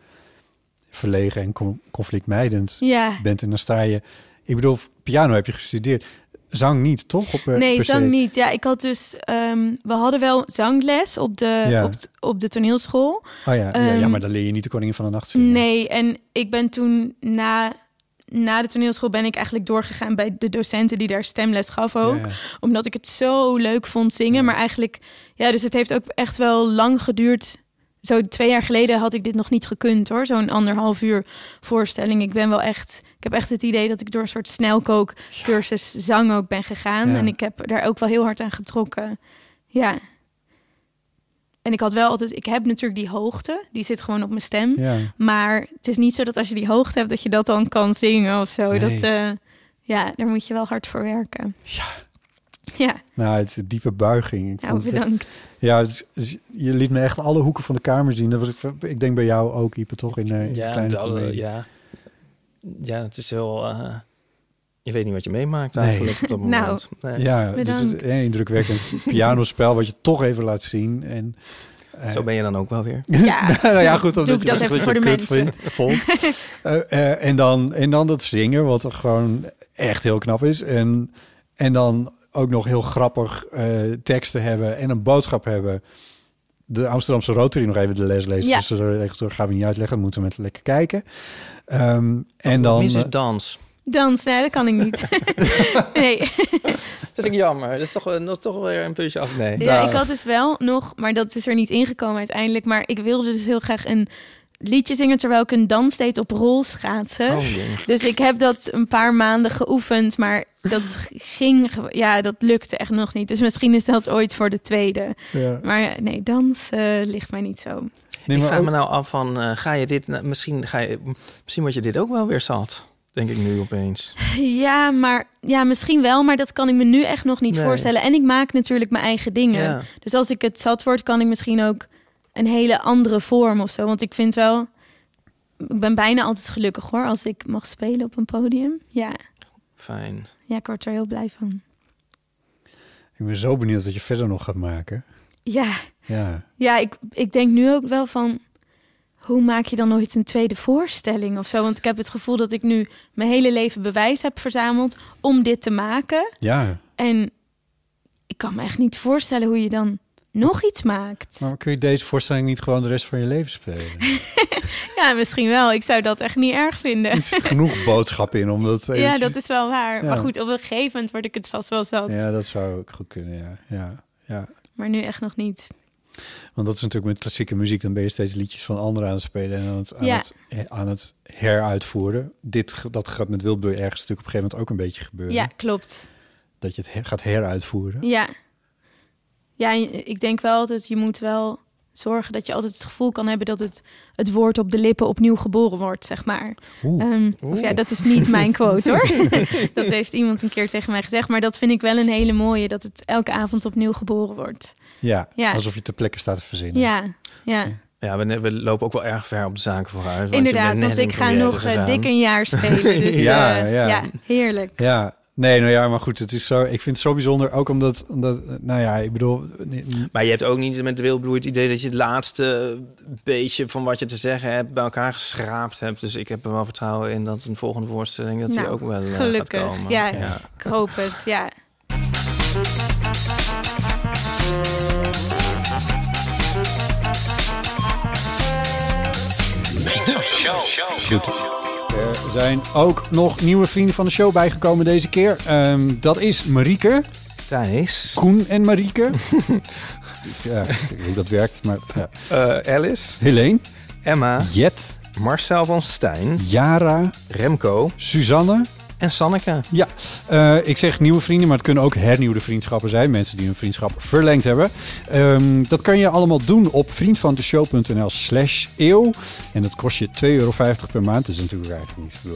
verlegen en con- conflictmijdend Ja. bent. En dan sta je, ik bedoel, piano heb je gestudeerd, zang niet, toch? Op, eh, Nee, se? zang niet. Ja, ik had dus... ehm, we hadden wel zangles op de, Ja. op, de toneelschool. Oh ja, ja, ja, Ehm, maar dan leer je niet de koningin van de nacht zingen. Nee, en ik ben toen na, na de toneelschool ben ik eigenlijk doorgegaan bij de docenten die daar stemles gaf ook. Ja, ja. Omdat ik het zo leuk vond zingen. Maar eigenlijk, ja, dus het heeft ook echt wel lang geduurd. Zo twee jaar geleden had ik dit nog niet gekund hoor. Zo'n anderhalf uur voorstelling. Ik ben wel echt, ik heb echt het idee dat ik door een soort snelkookcursus zang ook ben gegaan. En ik heb daar ook wel heel hard aan getrokken. Ja. En ik had wel altijd, ik heb natuurlijk die hoogte, die zit gewoon op mijn stem. Ja. Maar het is niet zo dat als je die hoogte hebt, dat je dat dan kan zingen of zo. Nee. Dat, eh, ja, daar moet je wel hard voor werken. Ja. Ja, Nou, het is een diepe buiging. Ik nou vond het echt- bedankt. Ja, het is- is- je liet me echt alle hoeken van de kamer zien. Dat was, ik- ik denk bij jou ook, Ipe, toch? In, eh, in de Ja, kleine de alle- ja. ja, het is heel... eh, je weet niet wat je meemaakt Nee. eigenlijk op dat Nou, moment. Nee. Ja, dit is Bedankt. een indrukwekkend pianospel wat je toch even laat zien. En, eh, Zo ben je dan ook wel weer. Ja, nou ja, goed, doe omdat ik je dat even dat voor je de mensen. vond. Eh, eh, en, dan, en dan dat zingen, wat er gewoon echt heel knap is. En, en dan ook nog heel grappig eh, teksten hebben en een boodschap hebben. De Amsterdamse Rotary nog even de les lezen. Ja. Dus regisseur gaan we niet uitleggen, moeten we met lekker kijken. Ehm, en Wat dan... mis is dans. Dans, nee, dat kan ik niet. nee. Dat vind ik jammer. Dat is toch, eh, nog toch weer een puntje af. Nee. Ja, Nou. ik had dus wel nog, maar dat is er niet ingekomen uiteindelijk. Maar ik wilde dus heel graag een liedje zingen terwijl ik een dans deed op rolschaatsen. Oh. Dus ik heb dat een paar maanden geoefend, maar dat ging, ja, dat lukte echt nog niet. Dus misschien is dat ooit voor de tweede. ja. Maar nee, dans eh, ligt mij niet zo. Nee, ik vraag ook- me nou af van, eh, ga je dit, misschien, ga je, misschien word je dit ook wel weer zat, denk ik nu opeens. Ja, maar ja, misschien wel, maar dat kan ik me nu echt nog niet Nee. voorstellen. En ik maak natuurlijk mijn eigen dingen. Ja. Dus als ik het zat word, kan ik misschien ook een hele andere vorm of zo. Want ik vind wel, ik ben bijna altijd gelukkig hoor, als ik mag spelen op een podium. Ja, Fijn. ja ik word er heel blij van. Ik ben zo benieuwd wat je verder nog gaat maken. Ja, Ja, ja ik, ik denk nu ook wel van, hoe maak je dan nooit een tweede voorstelling of zo? Want ik heb het gevoel dat ik nu mijn hele leven bewijs heb verzameld om dit te maken. ja. En ik kan me echt niet voorstellen hoe je dan nog iets maakt. Maar kun je deze voorstelling niet gewoon de rest van je leven spelen? Ja, misschien wel. Ik zou dat echt niet erg vinden. Er zit genoeg boodschap in, omdat... Ja, dat is wel waar. Ja. Maar goed, op een gegeven moment word ik het vast wel zat. Ja, dat zou ook goed kunnen, ja. ja, ja. Maar nu echt nog niet. Want dat is natuurlijk met klassieke muziek, dan ben je steeds liedjes van anderen aan het spelen en aan het, aan Ja. het, aan het heruitvoeren. Dit, dat gaat met Wildbuur ergens natuurlijk op een gegeven moment ook een beetje gebeuren. Ja, klopt. Dat je het her- gaat heruitvoeren. Ja. Ja, ik denk wel dat je moet wel zorgen dat je altijd het gevoel kan hebben dat het, het woord op de lippen opnieuw geboren wordt, zeg maar. Oeh. Ehm, of ja, dat is niet mijn quote hoor. dat heeft iemand een keer tegen mij gezegd. Maar dat vind ik wel een hele mooie, dat het elke avond opnieuw geboren wordt. Ja, Ja. alsof je ter plekke staat te verzinnen. Ja, ja. Ja, we, we lopen ook wel erg ver op de zaken vooruit. want je Inderdaad, want ik ga nog eh, gegaan. dik een jaar spelen. Dus Ja, ja, ja. ja. heerlijk. Ja, nee, nou ja, maar goed, het is zo, ik vind het zo bijzonder, ook omdat, omdat nou ja, ik bedoel, Maar je hebt ook niet met de Wildbloei het idee dat je het laatste beetje van wat je te zeggen hebt bij elkaar geschraapt hebt. Dus ik heb er wel vertrouwen in dat een volgende voorstelling dat die Nou, ook wel eh, gelukkig. gaat komen. Ja, ik hoop het. Ja. Goed. Er zijn ook nog nieuwe vrienden van de show bijgekomen deze keer. Ehm, dat is Marieke, Thijs, Koen en Marieke. ja, ik weet niet hoe dat werkt, maar ja. eh, Alice, Helene, Emma, Jet, Marcel van Stijn, Jara, Remco Suzanne. En Sanneke. Ja, eh, ik zeg nieuwe vrienden, maar het kunnen ook hernieuwde vriendschappen zijn. Mensen die hun vriendschap verlengd hebben. Ehm, dat kan je allemaal doen op vriendvandeshow.nl slash eeuw. En dat kost je 2,50 euro per maand. Dat is natuurlijk eigenlijk niet...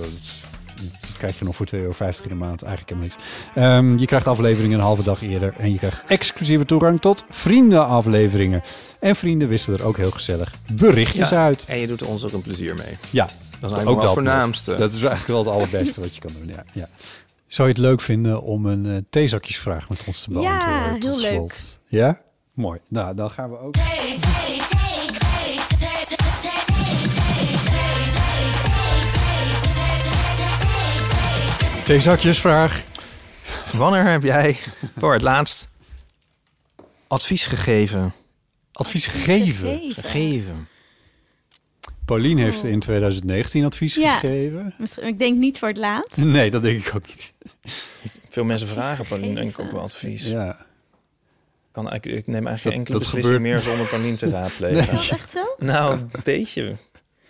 Dat, krijg je nog voor 2,50 euro in de maand. Eigenlijk helemaal niks. Ehm, je krijgt afleveringen een halve dag eerder. En je krijgt exclusieve toegang tot vriendenafleveringen. En vrienden wisselen er ook heel gezellig berichtjes Ja, uit. En je doet er ons ook een plezier mee. Ja, Dat is eigenlijk wel het voornaamste. Dat is eigenlijk wel het allerbeste wat je kan doen. Ja, ja. Zou je het leuk vinden om een eh, theezakjesvraag met ons te Ja, beantwoorden? tot heel slot? leuk. Ja? Mooi. Nou, dan gaan we ook... Theezakjesvraag. Wanneer heb jij voor het laatst advies gegeven? Advies gegeven? Gegeven. Gegeven. Paulien heeft in 2019 advies Ja. gegeven. Misschien- Ik denk niet voor het laatst. Nee, dat denk ik ook niet. Veel mensen Advies vragen Paulien denk ik ook wel advies. Ja. Kan, ik, ik neem eigenlijk Dat- geen enkele dat beslissing gebeurt- meer zonder Paulien te raadplegen. Is dat echt zo? Nou, een beetje.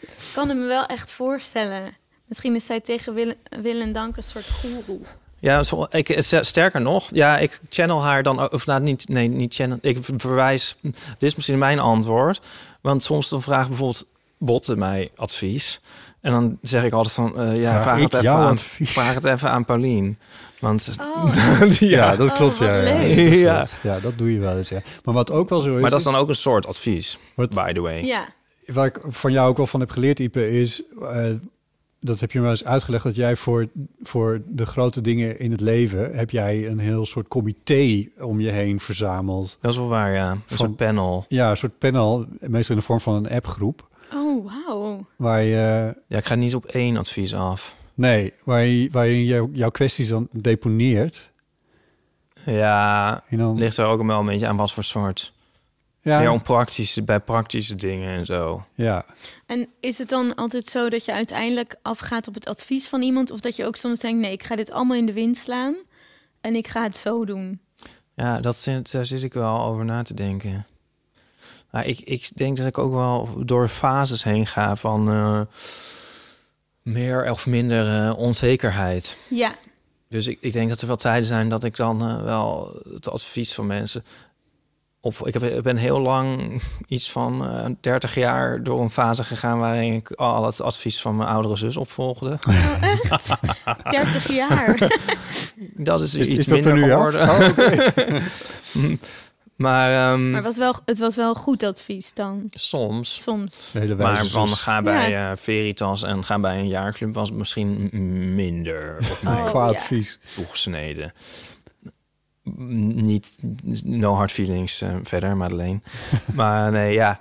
Ik kan het me wel echt voorstellen. Misschien is zij tegen Willem Dank een soort goeroe. Ja, zo- ik, het- sterker nog, ja, ik channel haar dan, ook- of nou niet, nee, niet channel, ik verwijs, dit is misschien mijn antwoord, want soms dan vraagt bijvoorbeeld Botte mij advies en dan zeg ik altijd van, eh, ja, Vraag het even aan, advies? vraag het even aan Paulien, want Oh. Ja, ja, dat Oh, klopt. wat ja, ja, dat Ja. klopt. ja, dat doe je wel eens. Ja. Maar wat ook wel zo is, maar dat is dan ook een soort advies, Wat- by the way. Ja. waar ik van jou ook wel van heb geleerd, Ipe, is... eh, dat heb je me eens uitgelegd, dat jij voor, voor de grote dingen in het leven... heb jij een heel soort comité om je heen verzameld. Dat is wel waar, ja, een Van- soort panel. Ja, een soort panel, meestal in de vorm van een appgroep... Oh, wauw. waar je... Ja, ik ga niet op één advies af. Nee, waar je, waar je jou- jouw kwesties dan deponeert. Ja, dan, ligt er ook wel een beetje aan wat voor soort. ja, Meer om praktische, bij praktische dingen en zo. ja. En is het dan altijd zo dat je uiteindelijk afgaat op het advies van iemand? Of dat je ook soms denkt, nee, ik ga dit allemaal in de wind slaan. En ik ga het zo doen. Ja, dat zit, daar zit ik wel over na te denken. Maar ik, ik denk dat ik ook wel door fases heen ga van eh, meer of minder eh, onzekerheid. Ja, Dus ik, ik denk dat er wel tijden zijn dat ik dan eh, wel het advies van mensen op. Ik, heb, ik ben heel lang, iets van eh 30 jaar, door een fase gegaan waarin ik al het advies van mijn oudere zus opvolgde. oh, echt? 30 jaar. Dat is, Is- iets is dat minder er geworden. Maar, ehm, Maar het was, wel, het was wel goed advies dan. soms. Soms. Maar van ga bij eh, Veritas en ga bij een jaarclub was misschien minder Oh, Qua ja. advies. toegesneden. Niet, no hard feelings eh, verder, Madeleine. maar nee, ja.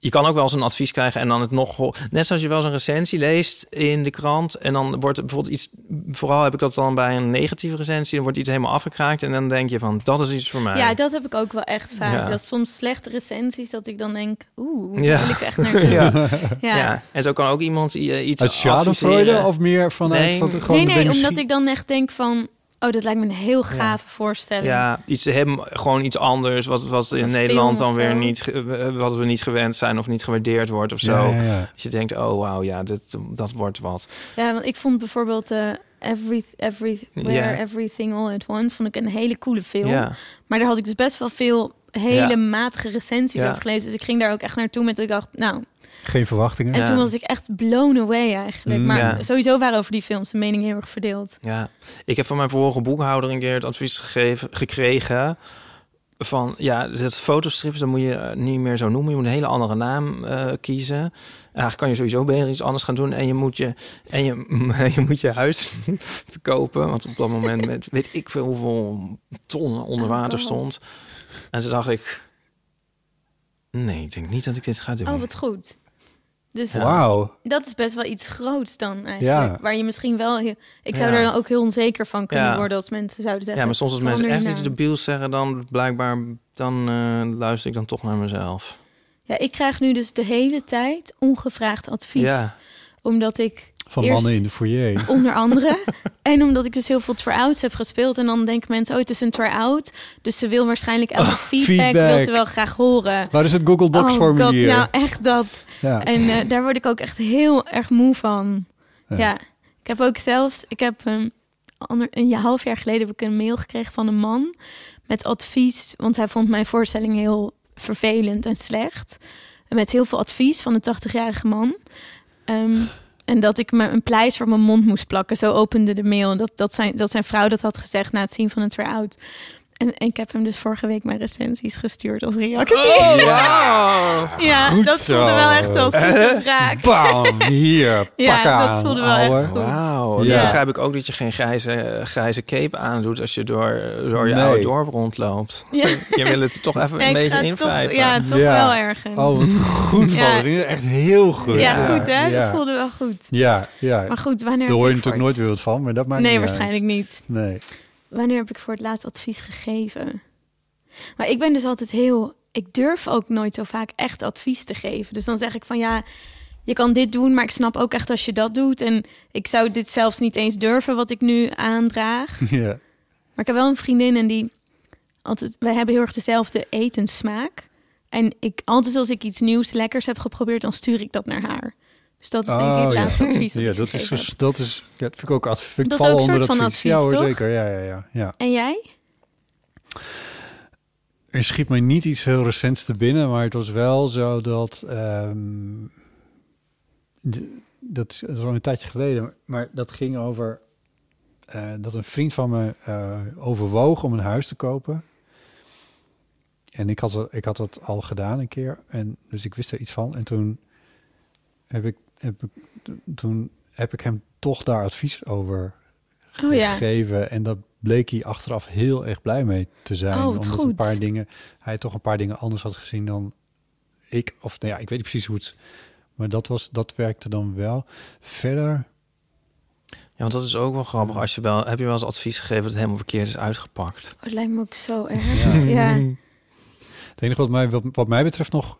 Je kan ook wel eens een advies krijgen en dan het nog... Net zoals je wel eens een recensie leest in de krant... en dan wordt er bijvoorbeeld iets... Vooral heb ik dat dan bij een negatieve recensie... dan wordt iets helemaal afgekraakt en dan denk je van... dat is iets voor mij. Ja, dat heb ik ook wel echt vaak. Ja. Dat soms slechte recensies, dat ik dan denk, oeh, daar Ja. wil ik echt naartoe. Ja. ja. Ja. en zo kan ook iemand iets Uit schadenfreude adviseren. of meer vanuit Nee. van Nee, nee, omdat ik dan echt denk van, oh, dat lijkt me een heel gave voorstelling. Ja, iets hebben, gewoon iets anders, wat, wat in Nederland dan weer niet, wat we niet gewend zijn of niet gewaardeerd wordt of zo. Ja, ja, ja. Als je denkt, oh wauw, ja, dit, dat wordt wat. Ja, want ik vond bijvoorbeeld eh Every, Everywhere. Everything All at Once, vond ik een hele coole film. Ja, Maar daar had ik dus best wel veel hele Ja. matige recensies Ja. over gelezen. Dus ik ging daar ook echt naartoe met dat ik dacht, nou... Geen verwachtingen. En Ja. toen was ik echt blown away eigenlijk. Mm, maar ja. sowieso waren over die films de meningen heel erg verdeeld. ja. Ik heb van mijn vorige boekhouder een keer het advies gegeven, gekregen van, ja, het fotostrips, dan moet je eh, niet meer zo noemen. Je moet een hele andere naam eh, kiezen. Eigenlijk kan je sowieso beter iets anders gaan doen. En je moet je, en je, je, moet je huis verkopen. Want op dat moment met weet ik veel hoeveel ton onder water stond. En toen dacht ik... Nee, ik denk niet dat ik dit ga doen. Oh, wat goed. Dus dat is best wel iets groots dan eigenlijk. Ja. Waar je misschien wel... heel- ik zou Ja. er dan ook heel onzeker van kunnen Ja. worden als mensen zouden zeggen... ja, maar soms als mensen echt iets debiels zeggen... dan blijkbaar dan eh, luister ik dan toch naar mezelf. Ja, ik krijg nu dus de hele tijd ongevraagd advies. Ja, Omdat ik Van Eerst- mannen in de foyer. onder andere... en omdat ik dus heel veel try-outs heb gespeeld. En dan denken mensen, oh, het is een try-out. Dus ze wil waarschijnlijk elke feedback, Oh, feedback. wil ze wel graag horen. Waar is het Google Docs oh, God, formulier? nou, echt dat. ja. En eh, daar word ik ook echt heel erg moe van. Ja. Ja, ik heb ook zelfs, ik heb um, ander, een half jaar geleden heb ik een mail gekregen van een man met advies, want hij vond mijn voorstelling heel vervelend en slecht. En met heel veel advies van een 80-jarige man. Ehm, en dat ik me een pleister op mijn mond moest plakken. Zo opende de mail. Dat, dat, zijn, dat zijn vrouw dat had gezegd na het zien van een try-out. En, en ik heb hem dus vorige week mijn recensies gestuurd als reactie. ja. ja, Goed dat zo. voelde wel echt als zoete wraak. Bam, hier, Ja, pak dat aan, voelde wel echt goed. Wauw, Ja. dan begrijp ik ook dat je geen grijze, grijze cape aandoet als je door, door je Nee. oude dorp rondloopt. Ja. Je wil het toch even een ik beetje ga invrijven. Toch, ja, toch Ja. wel ergens. Oh, wat goed van Ja. Echt heel goed. ja, goed hè? Ja, Dat voelde wel goed. ja. ja. Maar goed, wanneer Daar hoor je natuurlijk nooit het- weer wat van, maar dat maakt Nee, niet waarschijnlijk niet. Nee. Wanneer heb ik voor het laatst advies gegeven? Maar ik ben dus altijd heel... Ik durf ook nooit zo vaak echt advies te geven. Dus dan zeg ik van ja, je kan dit doen, maar ik snap ook echt als je dat doet. En ik zou dit zelfs niet eens durven wat ik nu aandraag. Ja. Maar ik heb wel een vriendin en die altijd... Wij hebben heel erg dezelfde etenssmaak. En ik, altijd als ik iets nieuws, lekkers heb geprobeerd, dan stuur ik dat naar haar. Dus dat is denk ik Oh, het ja. laatste advies dat ja, ik dat is, dus, heb. dat is, ja, dat vind ik ook advies. Dat is ook een soort van advies. Ja hoor, toch? zeker. Ja, ja, ja, ja. En jij? Er schiet mij niet iets heel recents te binnen, maar het was wel zo dat... de- dat, is, dat is al een tijdje geleden, maar dat ging over... eh, dat een vriend van me eh, overwoog om een huis te kopen. En ik had, ik had dat al gedaan een keer, en dus ik wist er iets van. En toen heb ik, heb ik, toen heb ik hem toch daar advies over Oh ja. gegeven. En dat bleek hij achteraf heel erg blij mee te zijn. Oh, wat omdat goed. een paar dingen, hij toch een paar dingen anders had gezien dan ik. Of nou ja, ik weet niet precies hoe het. Maar dat, was, dat werkte dan wel. Verder. Ja, want dat is ook wel grappig. Als je wel, heb je wel eens advies gegeven dat het helemaal verkeerd is uitgepakt? Oh, het lijkt me ook zo erg. Ja. Het enige wat mij, wat, wat mij betreft nog.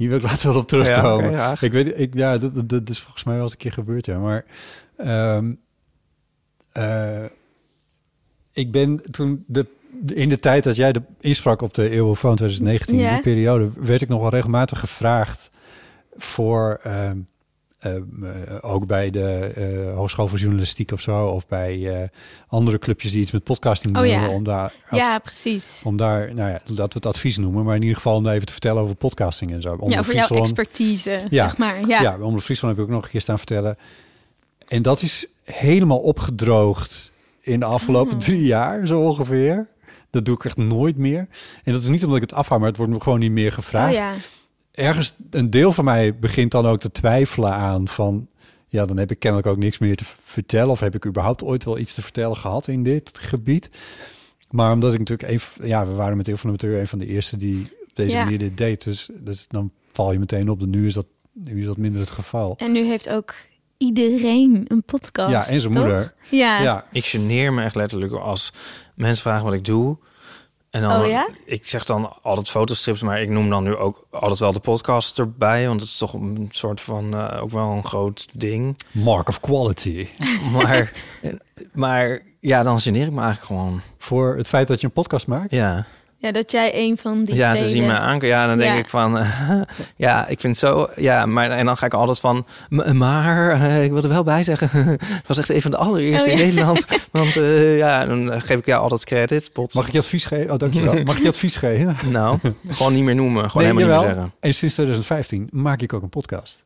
Hier wil ik later wel op terugkomen. Ja, ik weet, ik, ja, dat, dat, is volgens mij wel eens een keer gebeurd, ja. Maar ehm, eh, ik ben toen de, in de tijd dat jij de insprak op de Eeuwenfoon 2019, in Ja. die periode, werd ik nog wel regelmatig gevraagd voor ehm, ehm, eh, ook bij de eh, Hogeschool voor Journalistiek of zo, of bij eh, andere clubjes die iets met podcasting Oh doen, ja. om daar ja, precies. om daar, nou ja, dat we het advies noemen, maar in ieder geval om even te vertellen over podcasting en zo. Om ja, voor jouw expertise, Ja. zeg maar. Ja. Ja, om de Friesland heb ik ook nog een keer staan vertellen. En dat is helemaal opgedroogd in de afgelopen Oh. drie jaar, zo ongeveer. Dat doe ik echt nooit meer. En dat is niet omdat ik het afhaal, maar het wordt me gewoon niet meer gevraagd. Oh ja. Ergens, een deel van mij begint dan ook te twijfelen aan van... Ja, dan heb ik kennelijk ook niks meer te vertellen. Of heb ik überhaupt ooit wel iets te vertellen gehad in dit gebied. Maar omdat ik natuurlijk even... Ja, we waren met heel van de Amateur een van de eerste die op deze Ja. manier dit deed. Dus, dus dan val je meteen op. Nu is dat, nu is dat minder het geval. En nu heeft ook iedereen een podcast. Ja, en zijn toch? moeder. Ja. Ja, Ik geneer me echt letterlijk als mensen vragen wat ik doe. En dan, Oh ja? ik zeg dan altijd fotostrips, maar ik noem dan nu ook altijd wel de podcast erbij. Want het is toch een soort van, eh, ook wel een groot ding. mark of quality. Maar, maar ja, dan geneer ik me eigenlijk gewoon. Voor het feit dat je een podcast maakt. Ja, Ja, dat jij een van die ja ze zien me aan. Ja, dan denk Ja. ik van, ja, ik vind het zo. Ja, maar en dan ga ik altijd van, "M- maar eh, ik wil er wel bij zeggen, het was echt een van de allereerste Oh, in. Nederland. Want eh, ja, dan geef ik jou altijd credit. Pot. Mag ik je advies geven? Oh, dankjewel. Mag ik je advies geven? Nou, gewoon niet meer noemen. Gewoon Nee, helemaal niet meer zeggen. En sinds 2015 maak ik ook een podcast.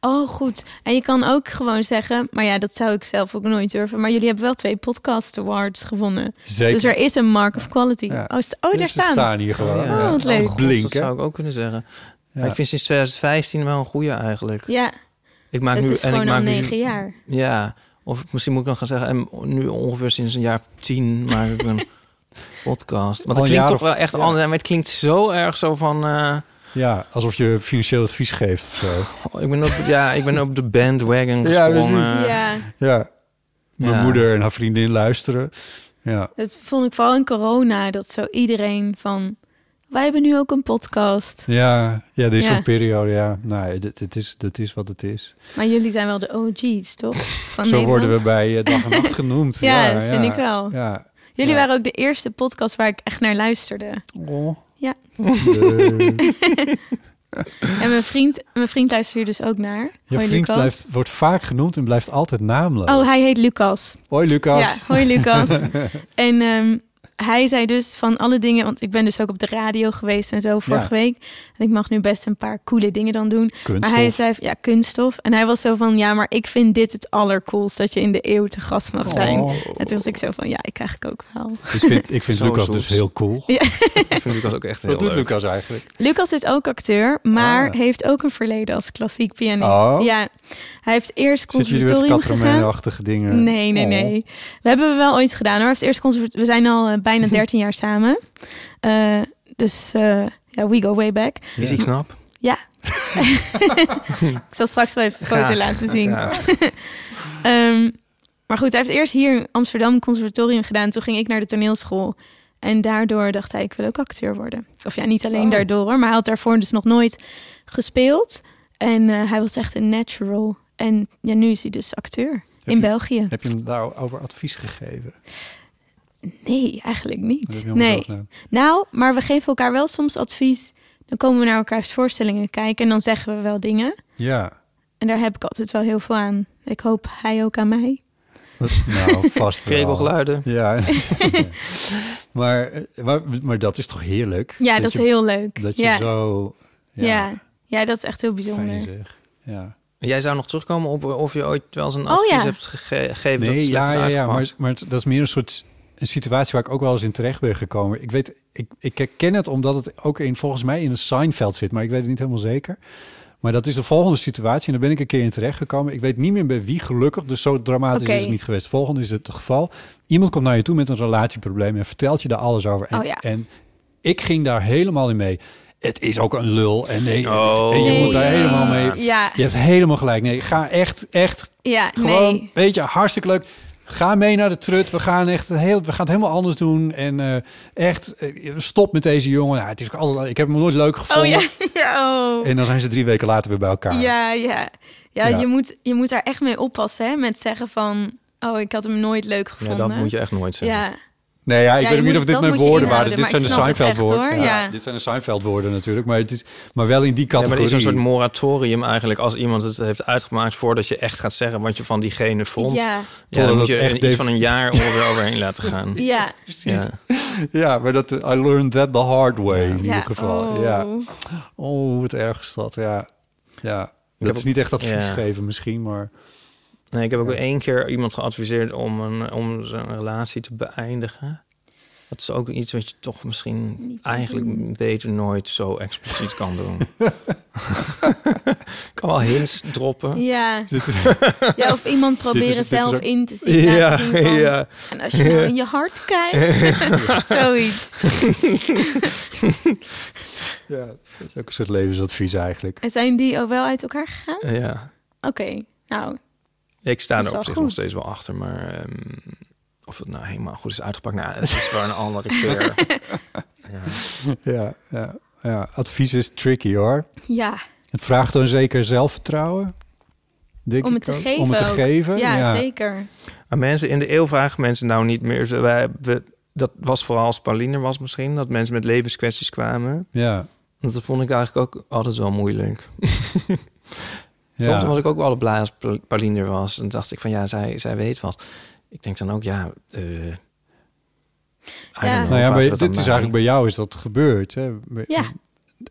Oh, goed. En je kan ook gewoon zeggen... Maar ja, dat zou ik zelf ook nooit durven. Maar jullie hebben wel twee podcast awards gewonnen. Zeker. Dus er is een mark of quality. Ja. Oh, sta- oh daar Dus ze staan. staan hier gewoon. Oh, wat leuk. God, Blinken. dat zou ik ook kunnen zeggen. Ja. Maar ik vind sinds 2015 wel een goede eigenlijk. Ja, Ik maak nu is en ik gewoon al maak nu- negen jaar. Ja, of misschien moet ik nog gaan zeggen, en nu ongeveer sinds een jaar of tien maak ik een podcast. Want het klinkt toch of- wel echt ja. anders. Maar het klinkt zo erg zo van. eh, Ja, alsof je financieel advies geeft of zo. oh, ik ben op, ja, ik ben op de bandwagon Ja, gesprongen. ja, Ja. Mijn Ja. moeder en haar vriendin luisteren. Ja. dat vond ik vooral in corona. Dat zo iedereen van... Wij hebben nu ook een podcast. Ja, ja, er is Ja. zo'n periode, ja. Nou, dit, dit, is, dit is wat het is. Maar jullie zijn wel de OG's, toch? Van Zo Nederland? worden we bij eh, Dag en Nacht genoemd. Ja, dat vind ik wel. Ja. Jullie Ja. waren ook de eerste podcast waar ik echt naar luisterde. Oh. Ja. En mijn vriend, mijn vriend luistert hier dus ook naar. je Hoi, vriend Lucas. blijft, wordt vaak genoemd en blijft altijd naamloos. Oh, hij heet Lucas. Hoi Lucas. Ja, hoi Lucas. en ehm, hij zei dus van alle dingen, want ik ben dus ook op de radio geweest en zo vorige Ja. week. En ik mag nu best een paar coole dingen dan doen. Maar hij zei, ja, kunststof. En hij was zo van, ja, maar ik vind dit het allercoolst dat je in de eeuw te gast mag zijn. Oh. En toen was ik zo van, ja, ik eigenlijk ook wel. Ik vind, ik vind Lucas zoet. dus heel cool. Ja. Ik vind Lucas ook echt heel Wat doet leuk. Lucas eigenlijk? Lucas is ook acteur, maar Ah. heeft ook een verleden als klassiek pianist. Oh. Ja, hij heeft eerst conservatorium gegaan. Catramaine-achtige dingen? Nee, nee, Oh. nee. We hebben we wel ooit gedaan hoor. Hij heeft eerst conservat- We zijn al eh, bijna 13 jaar samen. Eh, dus eh, ja, we go way back. Is hij knap? Ja. ik zal straks wel even een foto laten zien. Ehm, maar goed, hij heeft eerst hier in Amsterdam conservatorium gedaan. Toen ging ik naar de toneelschool. En daardoor dacht hij, ik wil ook acteur worden. Of ja, niet alleen Oh. daardoor hoor. Maar hij had daarvoor dus nog nooit gespeeld. En eh, hij was echt een natural. En ja, nu is hij dus acteur in je- België. Heb je hem daarover advies gegeven? Nee, eigenlijk niet. Nee. Nou, maar we geven elkaar wel soms advies. Dan komen we naar elkaars voorstellingen kijken en dan zeggen we wel dingen. Ja. En daar heb ik altijd wel heel veel aan. Ik hoop hij ook aan mij. Dat, nou, vast wel. Krekelgeluiden. Ja. maar, maar, maar dat is toch heerlijk? Ja, dat, je, is heel leuk. Dat je ja. zo... Ja. Ja. dat is echt heel bijzonder. Fijn zeg. Ja. Jij zou nog terugkomen op of je ooit wel eens een Oh, advies ja. hebt gege- gegeven dat Nee, ja, is ja, ja, maar, maar het- dat is meer een soort een situatie waar ik ook wel eens in terecht ben gekomen. Ik weet, ik, ik herken het omdat het ook in, volgens mij in een Seinfeld zit, maar ik weet het niet helemaal zeker. Maar dat is de volgende situatie en daar ben ik een keer in terecht gekomen. Ik weet niet meer bij wie gelukkig, dus zo dramatisch is het niet geweest. Volgende is het geval. Iemand komt naar je toe met een relatieprobleem en vertelt je daar alles over. En, Oh ja. en ik ging daar helemaal in mee. Het is ook een lul en nee, Oh, en je Nee. moet daar helemaal mee. Ja, Je hebt helemaal gelijk. Nee, ga echt, echt ja gewoon, nee. weet je, hartstikke leuk. Ga mee naar de trut. We gaan echt heel, we gaan het helemaal anders doen. En eh, echt, eh, stop met deze jongen. Ja, het is ook altijd, ik heb hem nooit leuk Oh gevonden. ja, ja, oh. En dan zijn ze drie weken later weer bij elkaar. Ja, ja. Ja, Ja. Je, moet, je moet daar echt mee oppassen, hè? Met zeggen van... Oh, ik had hem nooit leuk Ja, gevonden. dat moet je echt nooit zeggen. Ja, Nee, ja, ik Ja, weet niet of dit mijn woorden waren. Dit zijn de ik snap het Seinfeld woorden. echt, hoor. Ja. Dit zijn de Seinfeld woorden natuurlijk. Maar, het is, maar wel in die Ja, maar categorie. er is een soort moratorium eigenlijk als iemand het heeft uitgemaakt voordat je echt gaat zeggen wat je van diegene vond. Ja, ja, dan Totdat moet je echt iets van een jaar er overheen laten gaan. ja. Ja. Ja, maar dat, I learned that the hard way in ja. ieder geval. Oh. Ja. Oh, wat erg is dat. Ja. Ja. Dat heb is niet echt advies ja. geven misschien, maar... Nee, ik heb ook Ja. één keer iemand geadviseerd om, een, om zijn relatie te beëindigen. Dat is ook iets wat je toch misschien Niet eigenlijk beter nooit zo expliciet kan doen. Ik kan wel hints droppen. Ja. Ja, of iemand proberen zelf in te zien. Ja, van. En als je nou in je hart kijkt. Zoiets. Ja, dat is ook een soort levensadvies eigenlijk. En zijn die ook wel uit elkaar gegaan? Ja, Oké, nou, ik sta er op zich goed. nog steeds wel achter, maar ehm, of het nou helemaal goed is uitgepakt, nou, het is wel een andere keer. Ja. Ja, ja, ja. Advies is tricky hoor. ja. Het vraagt dan zeker zelfvertrouwen. Denk Om het te ook. geven Om het te ook. geven. Ja, zeker. Maar mensen in de eeuw vragen mensen nou niet meer. Wij, we, dat was vooral als Pauline er was misschien, dat mensen met levenskwesties kwamen. Ja. Dat vond ik eigenlijk ook altijd wel moeilijk. Ja. Toen was ik ook wel blij als Pa- Pauline er was. En dacht ik van ja, zij, zij weet wat. Ik denk dan ook, ja... eh, Ja. Nou ja, maar dit is eigenlijk bij jou is dat gebeurd. Hè? Ja.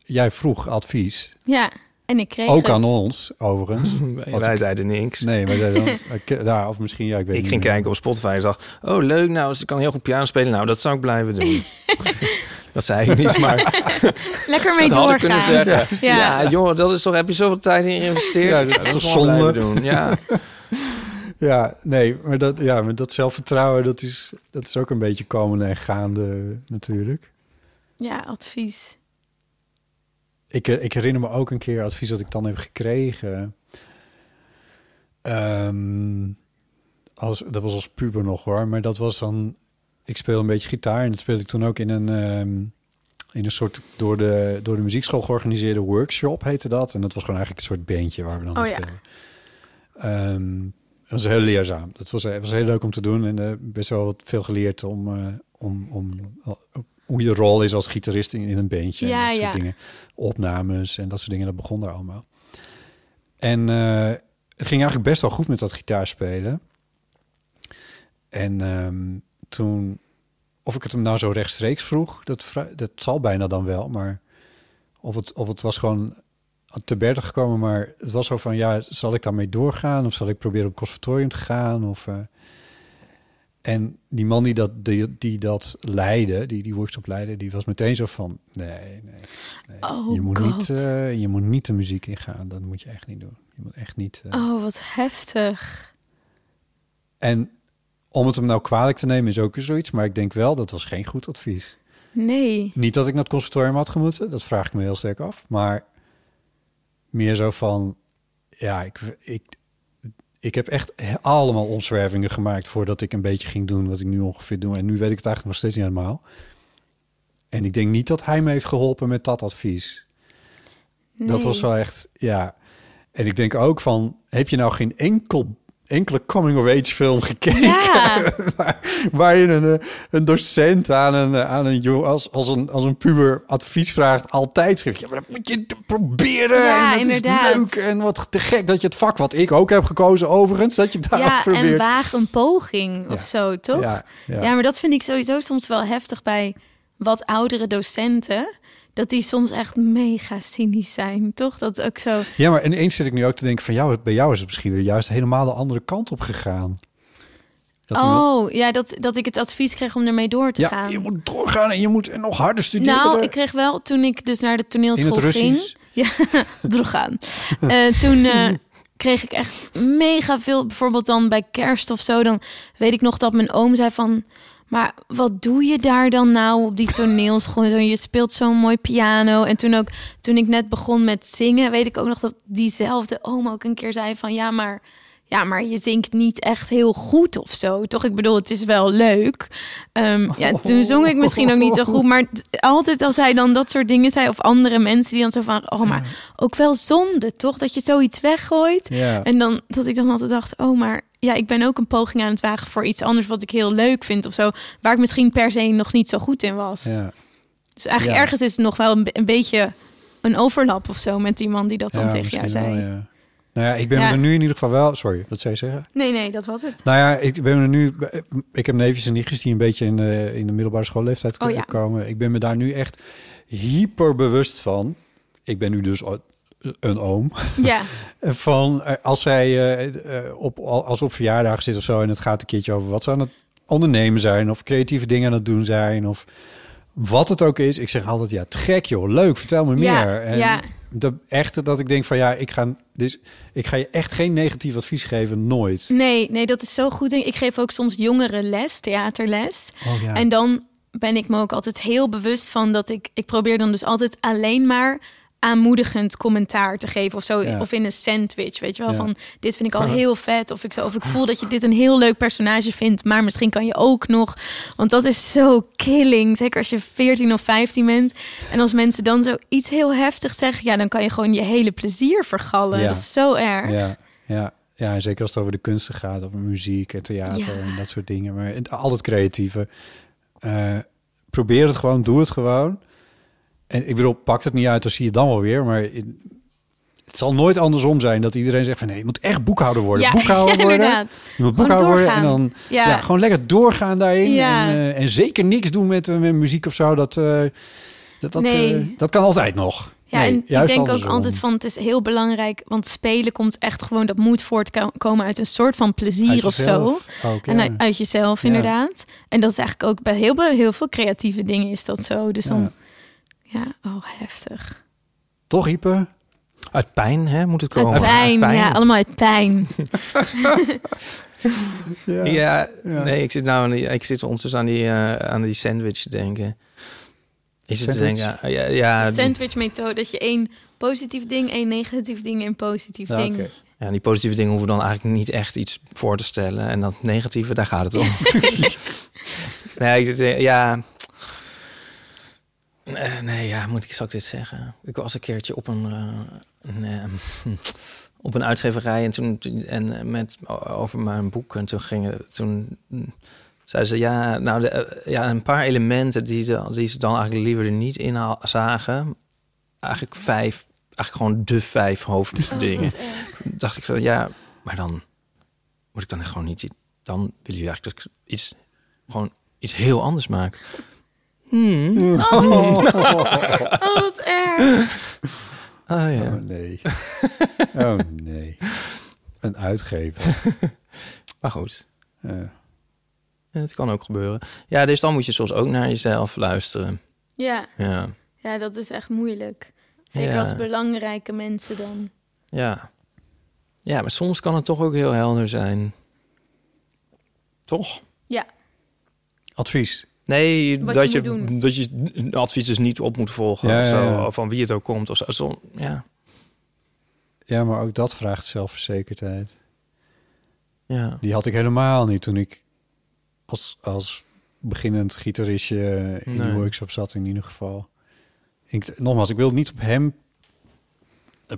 Jij vroeg advies. Ja, en ik kreeg Ook het. aan ons, overigens. Wij, zeiden niks. Nee, maar ja, of misschien, ja, ik weet Ik niet ging meer. kijken op Spotify en dacht... Oh, leuk, nou, ze kan heel goed piano spelen. Nou, dat zou ik blijven doen. dat zei ik niet, maar Lekker mee dat had ik kunnen doorgaan. zeggen. Ja, Ja. joh, dat is toch, heb je zoveel tijd in geïnvesteerd? Ja, dat is toch zonde? doen. Ja. Ja, nee, maar dat, ja, maar dat zelfvertrouwen, dat is, dat is ook een beetje komende en gaande natuurlijk. Ja, advies. Ik, eh, ik herinner me ook een keer advies dat ik dan heb gekregen. Ehm, als, dat was als puber nog hoor, maar dat was dan... Ik speel een beetje gitaar en dat speelde ik toen ook in een, ehm, in een soort door de, door de muziekschool georganiseerde workshop, heette dat. En dat was gewoon eigenlijk een soort bandje waar we dan Oh ja. speelden. Ehm, het was heel leerzaam. Dat was, het was heel leuk om te doen en eh, best wel wat veel geleerd om, eh, om, om hoe je rol is als gitarist in, in een bandje. Ja, en dat soort ja. dingen. Opnames en dat soort dingen, dat begon daar allemaal. En eh, het ging eigenlijk best wel goed met dat gitaarspelen. En ehm, toen of ik het hem nou zo rechtstreeks vroeg, dat, dat zal bijna dan wel. Maar of het, of het was gewoon te berden gekomen. Maar het was zo van, ja, zal ik daarmee doorgaan? Of zal ik proberen op het conservatorium te gaan? Of, eh, en die man die dat, die, die dat leidde, die die workshop leidde, die was meteen zo van, nee, nee. nee. Oh je, moet God. niet, eh, je moet niet de muziek ingaan. Dat moet je echt niet doen. Je moet echt niet... eh, Oh, wat heftig. En om het hem nou kwalijk te nemen is ook weer zoiets. Maar ik denk wel, dat was geen goed advies. Nee. Niet dat ik naar het conservatorium had gemoeten. Dat vraag ik me heel sterk af. Maar meer zo van... Ja, ik, ik, ik heb echt allemaal omzwervingen gemaakt... voordat ik een beetje ging doen wat ik nu ongeveer doe. En nu weet ik het eigenlijk nog steeds niet helemaal. En ik denk niet dat hij me heeft geholpen met dat advies. Dat was wel echt, ja. En ik denk ook van, heb je nou geen enkel, enkele coming-of-age film gekeken? Ja. waar, waar je een, eh, een docent aan een, eh, aan een jong, als, als, een, als een puber advies vraagt, altijd schrijft. Ja, maar dat moet je proberen. Ja, en dat inderdaad. is leuk. En wat te gek dat je het vak, wat ik ook heb gekozen overigens, dat je daar Ja, en probeert. waag een poging Ja. of zo, toch? Ja, ja. Ja, maar dat vind ik sowieso soms wel heftig bij wat oudere docenten. Dat die soms echt mega cynisch zijn, toch? Dat ook zo. Ja, maar ineens zit ik nu ook te denken van jou, bij jou is het misschien weer juist helemaal de andere kant op gegaan. Dat iemand- oh, ja, dat, dat ik het advies kreeg om ermee door te ja, gaan. je moet doorgaan en je moet nog harder studeren. Nou, ik kreeg wel toen ik dus naar de In toneelschool het ging. Ja, doorgaan. Eh, toen eh, kreeg ik echt mega veel. Bijvoorbeeld dan bij kerst of zo. Dan weet ik nog dat mijn oom zei van. Maar wat doe je daar dan nou op die toneelschool? Je speelt zo'n mooi piano. En toen ook, toen ik net begon met zingen, weet ik ook nog dat diezelfde oom ook een keer zei van ja, maar. Ja, maar je zingt niet echt heel goed of zo. Toch? Ik bedoel, het is wel leuk. Ehm, ja, toen zong ik misschien ook niet zo goed. Maar altijd als hij dan dat soort dingen zei... of andere mensen die dan zo van... oh, maar ook wel zonde, toch? Dat je zoiets weggooit. Ja. En dan dat ik dan altijd dacht... oh, maar ja, ik ben ook een poging aan het wagen... voor iets anders wat ik heel leuk vind of zo... waar ik misschien per se nog niet zo goed in was. Ja. Dus eigenlijk Ja. ergens is het nog wel een, een beetje... een overlap of zo met die man die dat dan tegen jou zei. wel. Nou ja, ik ben Ja. er nu in ieder geval wel... Sorry, wat zou je zeggen? Nee, nee, dat was het. Nou ja, ik ben er nu... Ik heb neefjes en nichtjes die een beetje in de, in de middelbare schoolleeftijd Oh ja. komen. Ik ben me daar nu echt hyper bewust van. Ik ben nu dus een oom. Ja, Van eh, als zij eh, eh, op, als op verjaardag zit of zo... en het gaat een keertje over wat ze aan het ondernemen zijn... of creatieve dingen aan het doen zijn... of wat het ook is. Ik zeg altijd, ja, te gek joh, leuk, vertel me Ja, meer. En ja. Dat, echt dat ik denk van ja, ik ga, dus, ik ga je echt geen negatief advies geven, nooit. nee, nee, dat is zo goed. Ik geef ook soms jongeren les, theaterles. Oh ja. En dan ben ik me ook altijd heel bewust van dat ik... Ik probeer dan dus altijd alleen maar aanmoedigend commentaar te geven of zo. Ja. Of in een sandwich, weet je wel. Ja. Van, dit vind ik al heel vet. Of ik, zo, of ik voel dat je dit een heel leuk personage vindt. Maar misschien kan je ook nog... Want dat is zo killing. Zeker als je 14 of 15 bent. En als mensen dan zo iets heel heftigs zeggen... Ja, dan kan je gewoon je hele plezier vergallen. Ja. Dat is zo erg. Ja, ja, ja, en zeker als het over de kunsten gaat, over muziek en theater en dat soort dingen. Maar al het creatieve. Eh, probeer het gewoon, doe het gewoon. En ik bedoel, pak het niet uit, dan zie je dan wel weer. Maar het, zal nooit andersom zijn dat iedereen zegt van nee, je moet echt boekhouder worden. Ja, boekhouder ja, worden. inderdaad. Je moet boekhouder worden en dan ja. Ja. gewoon lekker doorgaan daarin. Ja. En, eh, en zeker niks doen met, eh, met muziek of zo. Dat, eh, dat, dat, Nee. dat kan altijd nog. Ja, Nee, en ik denk ook altijd van het is heel belangrijk, want spelen komt echt gewoon, dat moet voortkomen uit een soort van plezier of zo. ook, en uit, uit jezelf, inderdaad. En dat is eigenlijk ook bij heel, heel veel creatieve dingen is dat zo. Dus dan, ja, oh, heftig. Toch, Ipe? Uit pijn, hè, moet het komen. Uit pijn, ja, allemaal uit pijn. Ja, nee, ik zit nou aan die, ik zit ondertussen aan die, eh, aan die sandwich te denken. Is het te Sandwich? denken, ja, ja, de die- sandwich methode, dat je één positief ding, één negatief ding en één positief Ja, ding. oké. ja, die positieve dingen hoeven dan eigenlijk niet echt iets voor te stellen. En dat negatieve, daar gaat het om. nee, ik zit, eh, ja... Eh, nee, ja, moet ik, ik dit zeggen? Ik was een keertje op een, eh, een, eh, op een uitgeverij en toen en met over mijn boek en toen gingen toen zeiden ze ja, nou de, ja, een paar elementen die, de, die ze dan eigenlijk liever er niet in zagen. Eigenlijk vijf, eigenlijk gewoon de vijf hoofddingen. dacht ik van ja, maar dan moet ik dan gewoon niet. Dan willen jullie eigenlijk dat ik iets gewoon iets heel anders maak. Hmm. Oh, wat erg. Ah ja. Oh nee. oh nee. Een uitgever. Maar goed, Ja. het kan ook gebeuren. Ja, dus dan moet je soms ook naar jezelf luisteren. Ja, Ja, ja, dat is echt moeilijk. Zeker Ja. als belangrijke mensen dan. ja. Ja, maar soms kan het toch ook heel helder zijn. Toch? Ja, Advies. Nee, Wat dat je je, moet doen. dat je advies dus niet op moet volgen. Ja, of zo, ja, ja. of van wie het ook komt. Of zo. Zo- ja. Ja, maar ook dat vraagt zelfverzekerdheid. Ja. Die had ik helemaal niet toen ik als, als beginnend gitaristje in Nee. die workshop zat in ieder geval. Ik, nogmaals, ik wil het niet op hem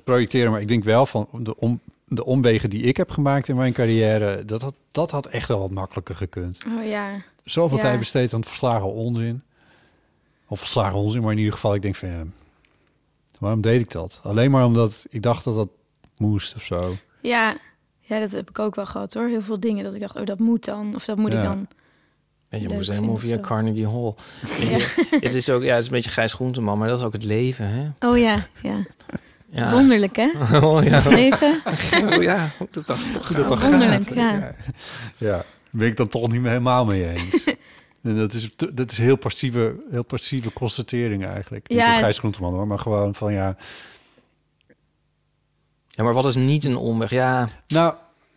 projecteren, maar ik denk wel van de, om, de omwegen die ik heb gemaakt in mijn carrière, dat had, dat had echt wel wat makkelijker gekund. oh ja. Zoveel Ja. tijd besteed aan verslagen onzin. Of verslagen onzin, maar in ieder geval, ik denk van ja, waarom deed ik dat? Alleen maar omdat ik dacht dat dat moest of zo. Ja, ja, dat heb ik ook wel gehad hoor. Heel veel dingen dat ik dacht, oh, dat moet dan. Of dat moet ik Ja. dan. Weet je, Leuk moest helemaal via. Carnegie Hall. het is ook, ja, het is een beetje Gijs Groenteman, maar dat is ook het leven, hè? Oh ja, ja. Ja. Wonderlijk hè? Oh, ja. Leven. Oh, ja, dat toch, toch dat toch Wonderlijk, gaat. ja. Ja, ben ik dan toch niet meer helemaal mee eens. en dat is, dat is heel passieve, heel passieve constatering eigenlijk. Niet Ja. op Gijs Groenteman hoor, maar gewoon van ja... Ja, maar wat is niet een omweg? Ja, Nou,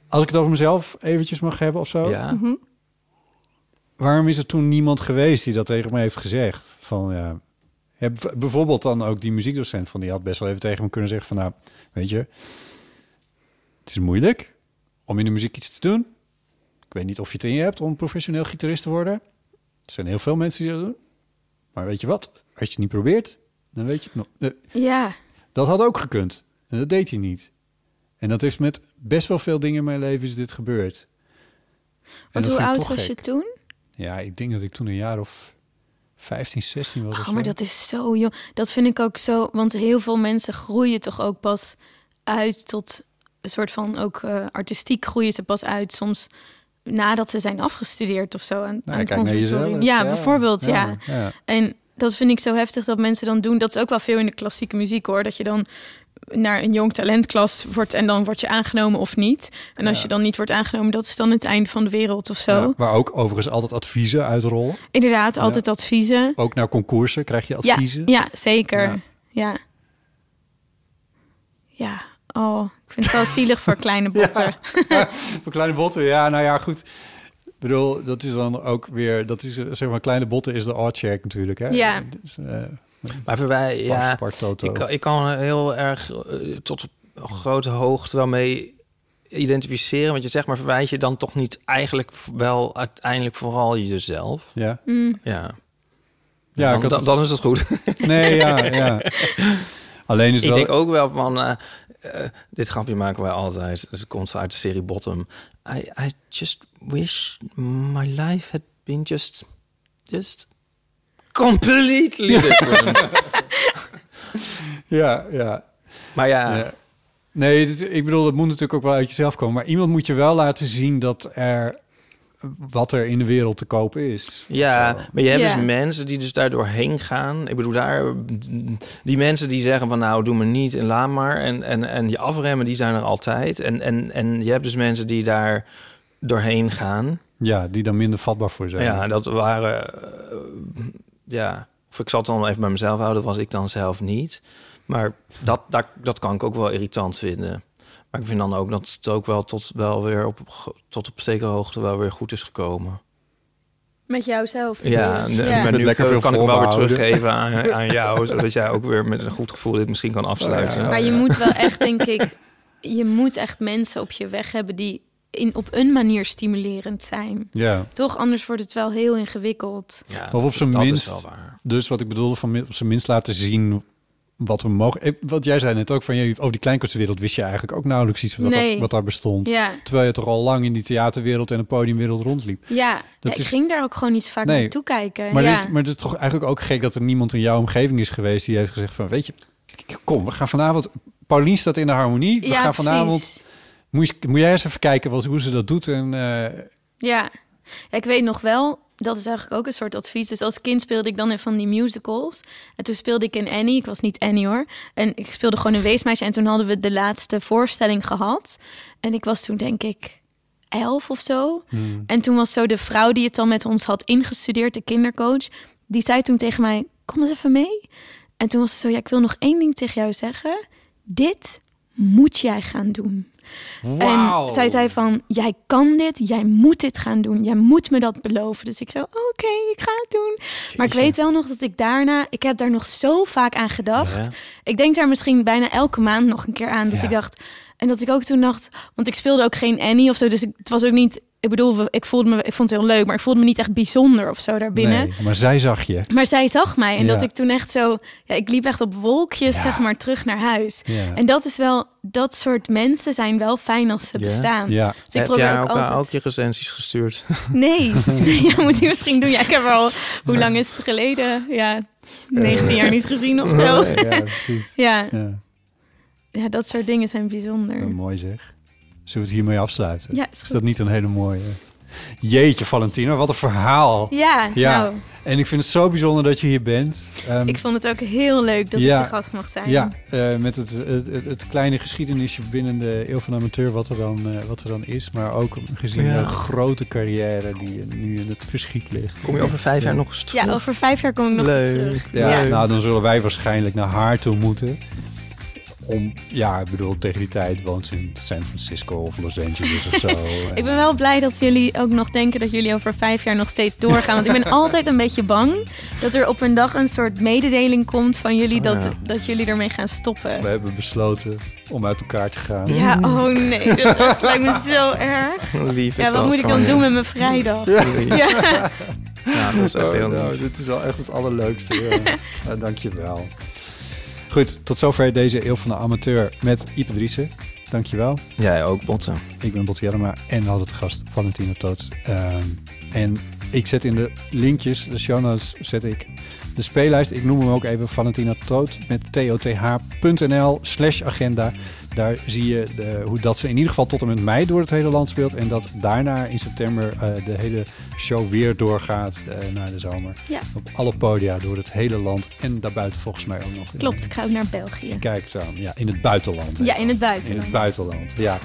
als ik het over mezelf eventjes mag hebben of zo. ja. Mhm. Waarom is er toen niemand geweest die dat tegen me heeft gezegd? Van ja... ja, b- bijvoorbeeld dan ook die muziekdocent van die had best wel even tegen me kunnen zeggen van nou, weet je, het is moeilijk om in de muziek iets te doen. Ik weet niet of je het in je hebt om professioneel gitarist te worden. Er zijn heel veel mensen die dat doen. Maar weet je wat? Als je het niet probeert, dan weet je het nog. Eh, Ja, Dat had ook gekund. En dat deed hij niet. En dat is met best wel veel dingen in mijn leven is dit gebeurd. Want hoe oud was gek. je toen? Ja, ik denk dat ik toen een jaar of 15, 16 was. Oh, maar dat is zo jong. Dat vind ik ook zo, want heel veel mensen groeien toch ook pas uit tot een soort van ook eh, artistiek groeien ze pas uit soms nadat ze zijn afgestudeerd of zo aan, aan Nou, het conservatorium. jezelf. Ja, bijvoorbeeld, ja. ja. En dat vind ik zo heftig dat mensen dan doen. Dat is ook wel veel in de klassieke muziek hoor. Dat je dan naar een jong talentklas wordt en dan word je aangenomen of niet. En als Ja. je dan niet wordt aangenomen, dat is dan het einde van de wereld of zo. Ja, waar ook overigens altijd adviezen uitrollen. Inderdaad, altijd adviezen. Ook naar concoursen krijg je adviezen. ja, zeker. Ja. Ja. oh, ik vind het wel zielig voor kleine botten. Voor kleine botten, ja, nou ja, goed. Ik bedoel, dat is dan ook weer, dat is, zeg maar, kleine botten is de art check natuurlijk, hè? Ja. Dus, eh, Maar voor wij, ja, ik, kan- ik kan heel erg eh, tot grote hoogte wel mee identificeren. Want je zegt, maar verwijt je dan toch niet eigenlijk wel uiteindelijk vooral jezelf? Ja. Mm. Ja. Ja, dan, ik had dan, is het goed. Nee, ja, ja. Alleen is ik wel... denk ook wel van, eh, eh, dit grapje maken wij altijd. Dus het komt uit de serie Bottom. I, I just wish my life had been just, just completely different. Ja, ja. maar ja, Ja. Nee, dit- ik bedoel, het moet natuurlijk ook wel uit jezelf komen. Maar iemand moet je wel laten zien dat er wat er in de wereld te koop is. Ja, maar je hebt dus mensen die dus daardoor heen gaan. Ik bedoel, daar, die mensen die zeggen van nou, doe me niet en laat maar. En, en, en je afremmen, die zijn er altijd. En, en, en je hebt dus mensen die daar doorheen gaan. Ja, die dan minder vatbaar voor zijn. Ja, dat waren... ja, of ik zal het dan even bij mezelf houden, dat was ik dan zelf niet. Maar dat, dat, dat kan ik ook wel irritant vinden. Maar ik vind dan ook dat het ook wel tot, wel weer op, tot op zekere hoogte wel weer goed is gekomen. Met jouzelf. Ja, Dus, en- ja. maar Met nu lekker kan veel ik hem wel weer teruggeven aan, aan jou, zodat jij ook weer met een goed gevoel dit misschien kan afsluiten. Oh, Maar je moet wel echt, denk ik, je moet echt mensen op je weg hebben die in, op een manier stimulerend zijn. Ja. Toch, anders wordt het wel heel ingewikkeld. Ja, Of op zijn dat minst- is wel waar. Dus wat ik bedoelde van op zijn minst laten zien wat we mogen. Wat jij zei net ook van je over die kleinkunstwereld wist je eigenlijk ook nauwelijks iets wat, Nee. wat daar bestond. Ja, Terwijl je toch al lang in die theaterwereld en de podiumwereld rondliep. ja. Dat Ja, is- ik ging daar ook gewoon niet zo vaak Nee. naartoe kijken. Maar, ja. dit, maar het is toch eigenlijk ook gek dat er niemand in jouw omgeving is geweest die heeft gezegd van weet je, kom, we gaan vanavond. Paulien staat in de harmonie. We ja, gaan vanavond. precies. Moet, je, moet jij eens even kijken wat, hoe ze dat doet en eh, Ja. ja, ik weet nog wel, dat is eigenlijk ook een soort advies. Dus als kind speelde ik dan in van die musicals. En toen speelde ik in Annie. Ik was niet Annie hoor. En ik speelde gewoon een weesmeisje. En toen hadden we de laatste voorstelling gehad. En ik was toen denk ik elf of zo. Hmm. En toen was zo de vrouw die het dan met ons had ingestudeerd, de kindercoach. Die zei toen tegen mij, kom eens even mee. En toen was ze zo, ja, ik wil nog één ding tegen jou zeggen. Dit moet jij gaan doen. En zij zei van, jij kan dit, jij moet dit gaan doen. Jij moet me dat beloven. Dus ik zo, oké, ik ga het doen. Maar ik weet wel nog dat ik daarna, ik heb daar nog zo vaak aan gedacht. Ja. Ik denk daar misschien bijna elke maand nog een keer aan. Dat Ja. ik dacht, en dat ik ook toen dacht, want ik speelde ook geen Annie of zo. Dus ik, het was ook niet, ik bedoel, ik voelde me, ik vond het heel leuk, maar ik voelde me niet echt bijzonder of zo daarbinnen. Nee, maar zij zag je. Maar zij zag mij en Ja. dat ik toen echt zo, ja, ik liep echt op wolkjes, Ja. zeg maar, terug naar huis. Ja. En dat is wel, dat soort mensen zijn wel fijn als ze Ja. bestaan. Ja. Dus ik Heb probeer jij ook ook, altijd... ook je recensies gestuurd? Nee, ja, moet je misschien doen. Ja, ik heb er al, hoe lang is het geleden? Ja, 19 jaar niet gezien of zo. Ja, precies. Ja, Ja. ja, dat soort dingen zijn bijzonder. Ja, mooi zeg. Zullen we het hiermee afsluiten? Ja, is dat niet een hele mooie... Jeetje, Valentina, wat een verhaal. Ja, Ja. nou, En ik vind het zo bijzonder dat je hier bent. Ehm, ik vond het ook heel leuk dat Ja. ik de gast mocht zijn. ja, eh, met het, het, het, kleine geschiedenisje binnen de eeuw van de amateur, wat er dan, eh, wat er dan is. Maar ook gezien Ja. de grote carrière die nu in het verschiet ligt. Kom je over vijf jaar nog eens terug? Ja, over vijf jaar kom ik nog Leuk. eens terug. Ja, Ja. nou dan zullen wij waarschijnlijk naar haar toe moeten. Om, ja, ik bedoel, tegen die tijd woont ze in San Francisco of Los Angeles of zo. Ik ben wel blij dat jullie ook nog denken dat jullie over vijf jaar nog steeds doorgaan. Want ik ben altijd een beetje bang dat er op een dag een soort mededeling komt van jullie dat, Ja. dat jullie ermee gaan stoppen. We hebben besloten om uit elkaar te gaan. Ja, oh nee, dat lijkt me zo erg. Lief is Ja, wat moet ik dan je. doen met mijn vrijdag? Ja. Ja, dat is echt Oh, heel nou, dit is wel echt het allerleukste. Ja. Dank je wel. Goed, tot zover deze eeuw van de amateur met Ipe Driessen. Dank je wel. Jij ook, Botten. Ik ben Botte Jellema en we hadden te gast Valentina Toot. Ehm, en ik zet in de linkjes, de show notes, zet ik de speellijst. Ik noem hem ook even Valentina Toot met toth.nl slash agenda. Daar zie je de, hoe dat ze in ieder geval tot en met mei door het hele land speelt. En dat daarna in september eh, de hele show weer doorgaat eh, naar de zomer. Ja. Op alle podia door het hele land. En daarbuiten volgens mij ook nog. Klopt, ik ga ook naar België. Kijk aan. Ja, in het buitenland. Ja, in het buitenland. In het buitenland, ja.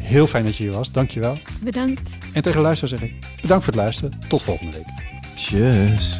Heel fijn dat je hier was. Dankjewel. Bedankt. En tegen de luisteraar zeg ik bedankt voor het luisteren. Tot volgende week. Tjus.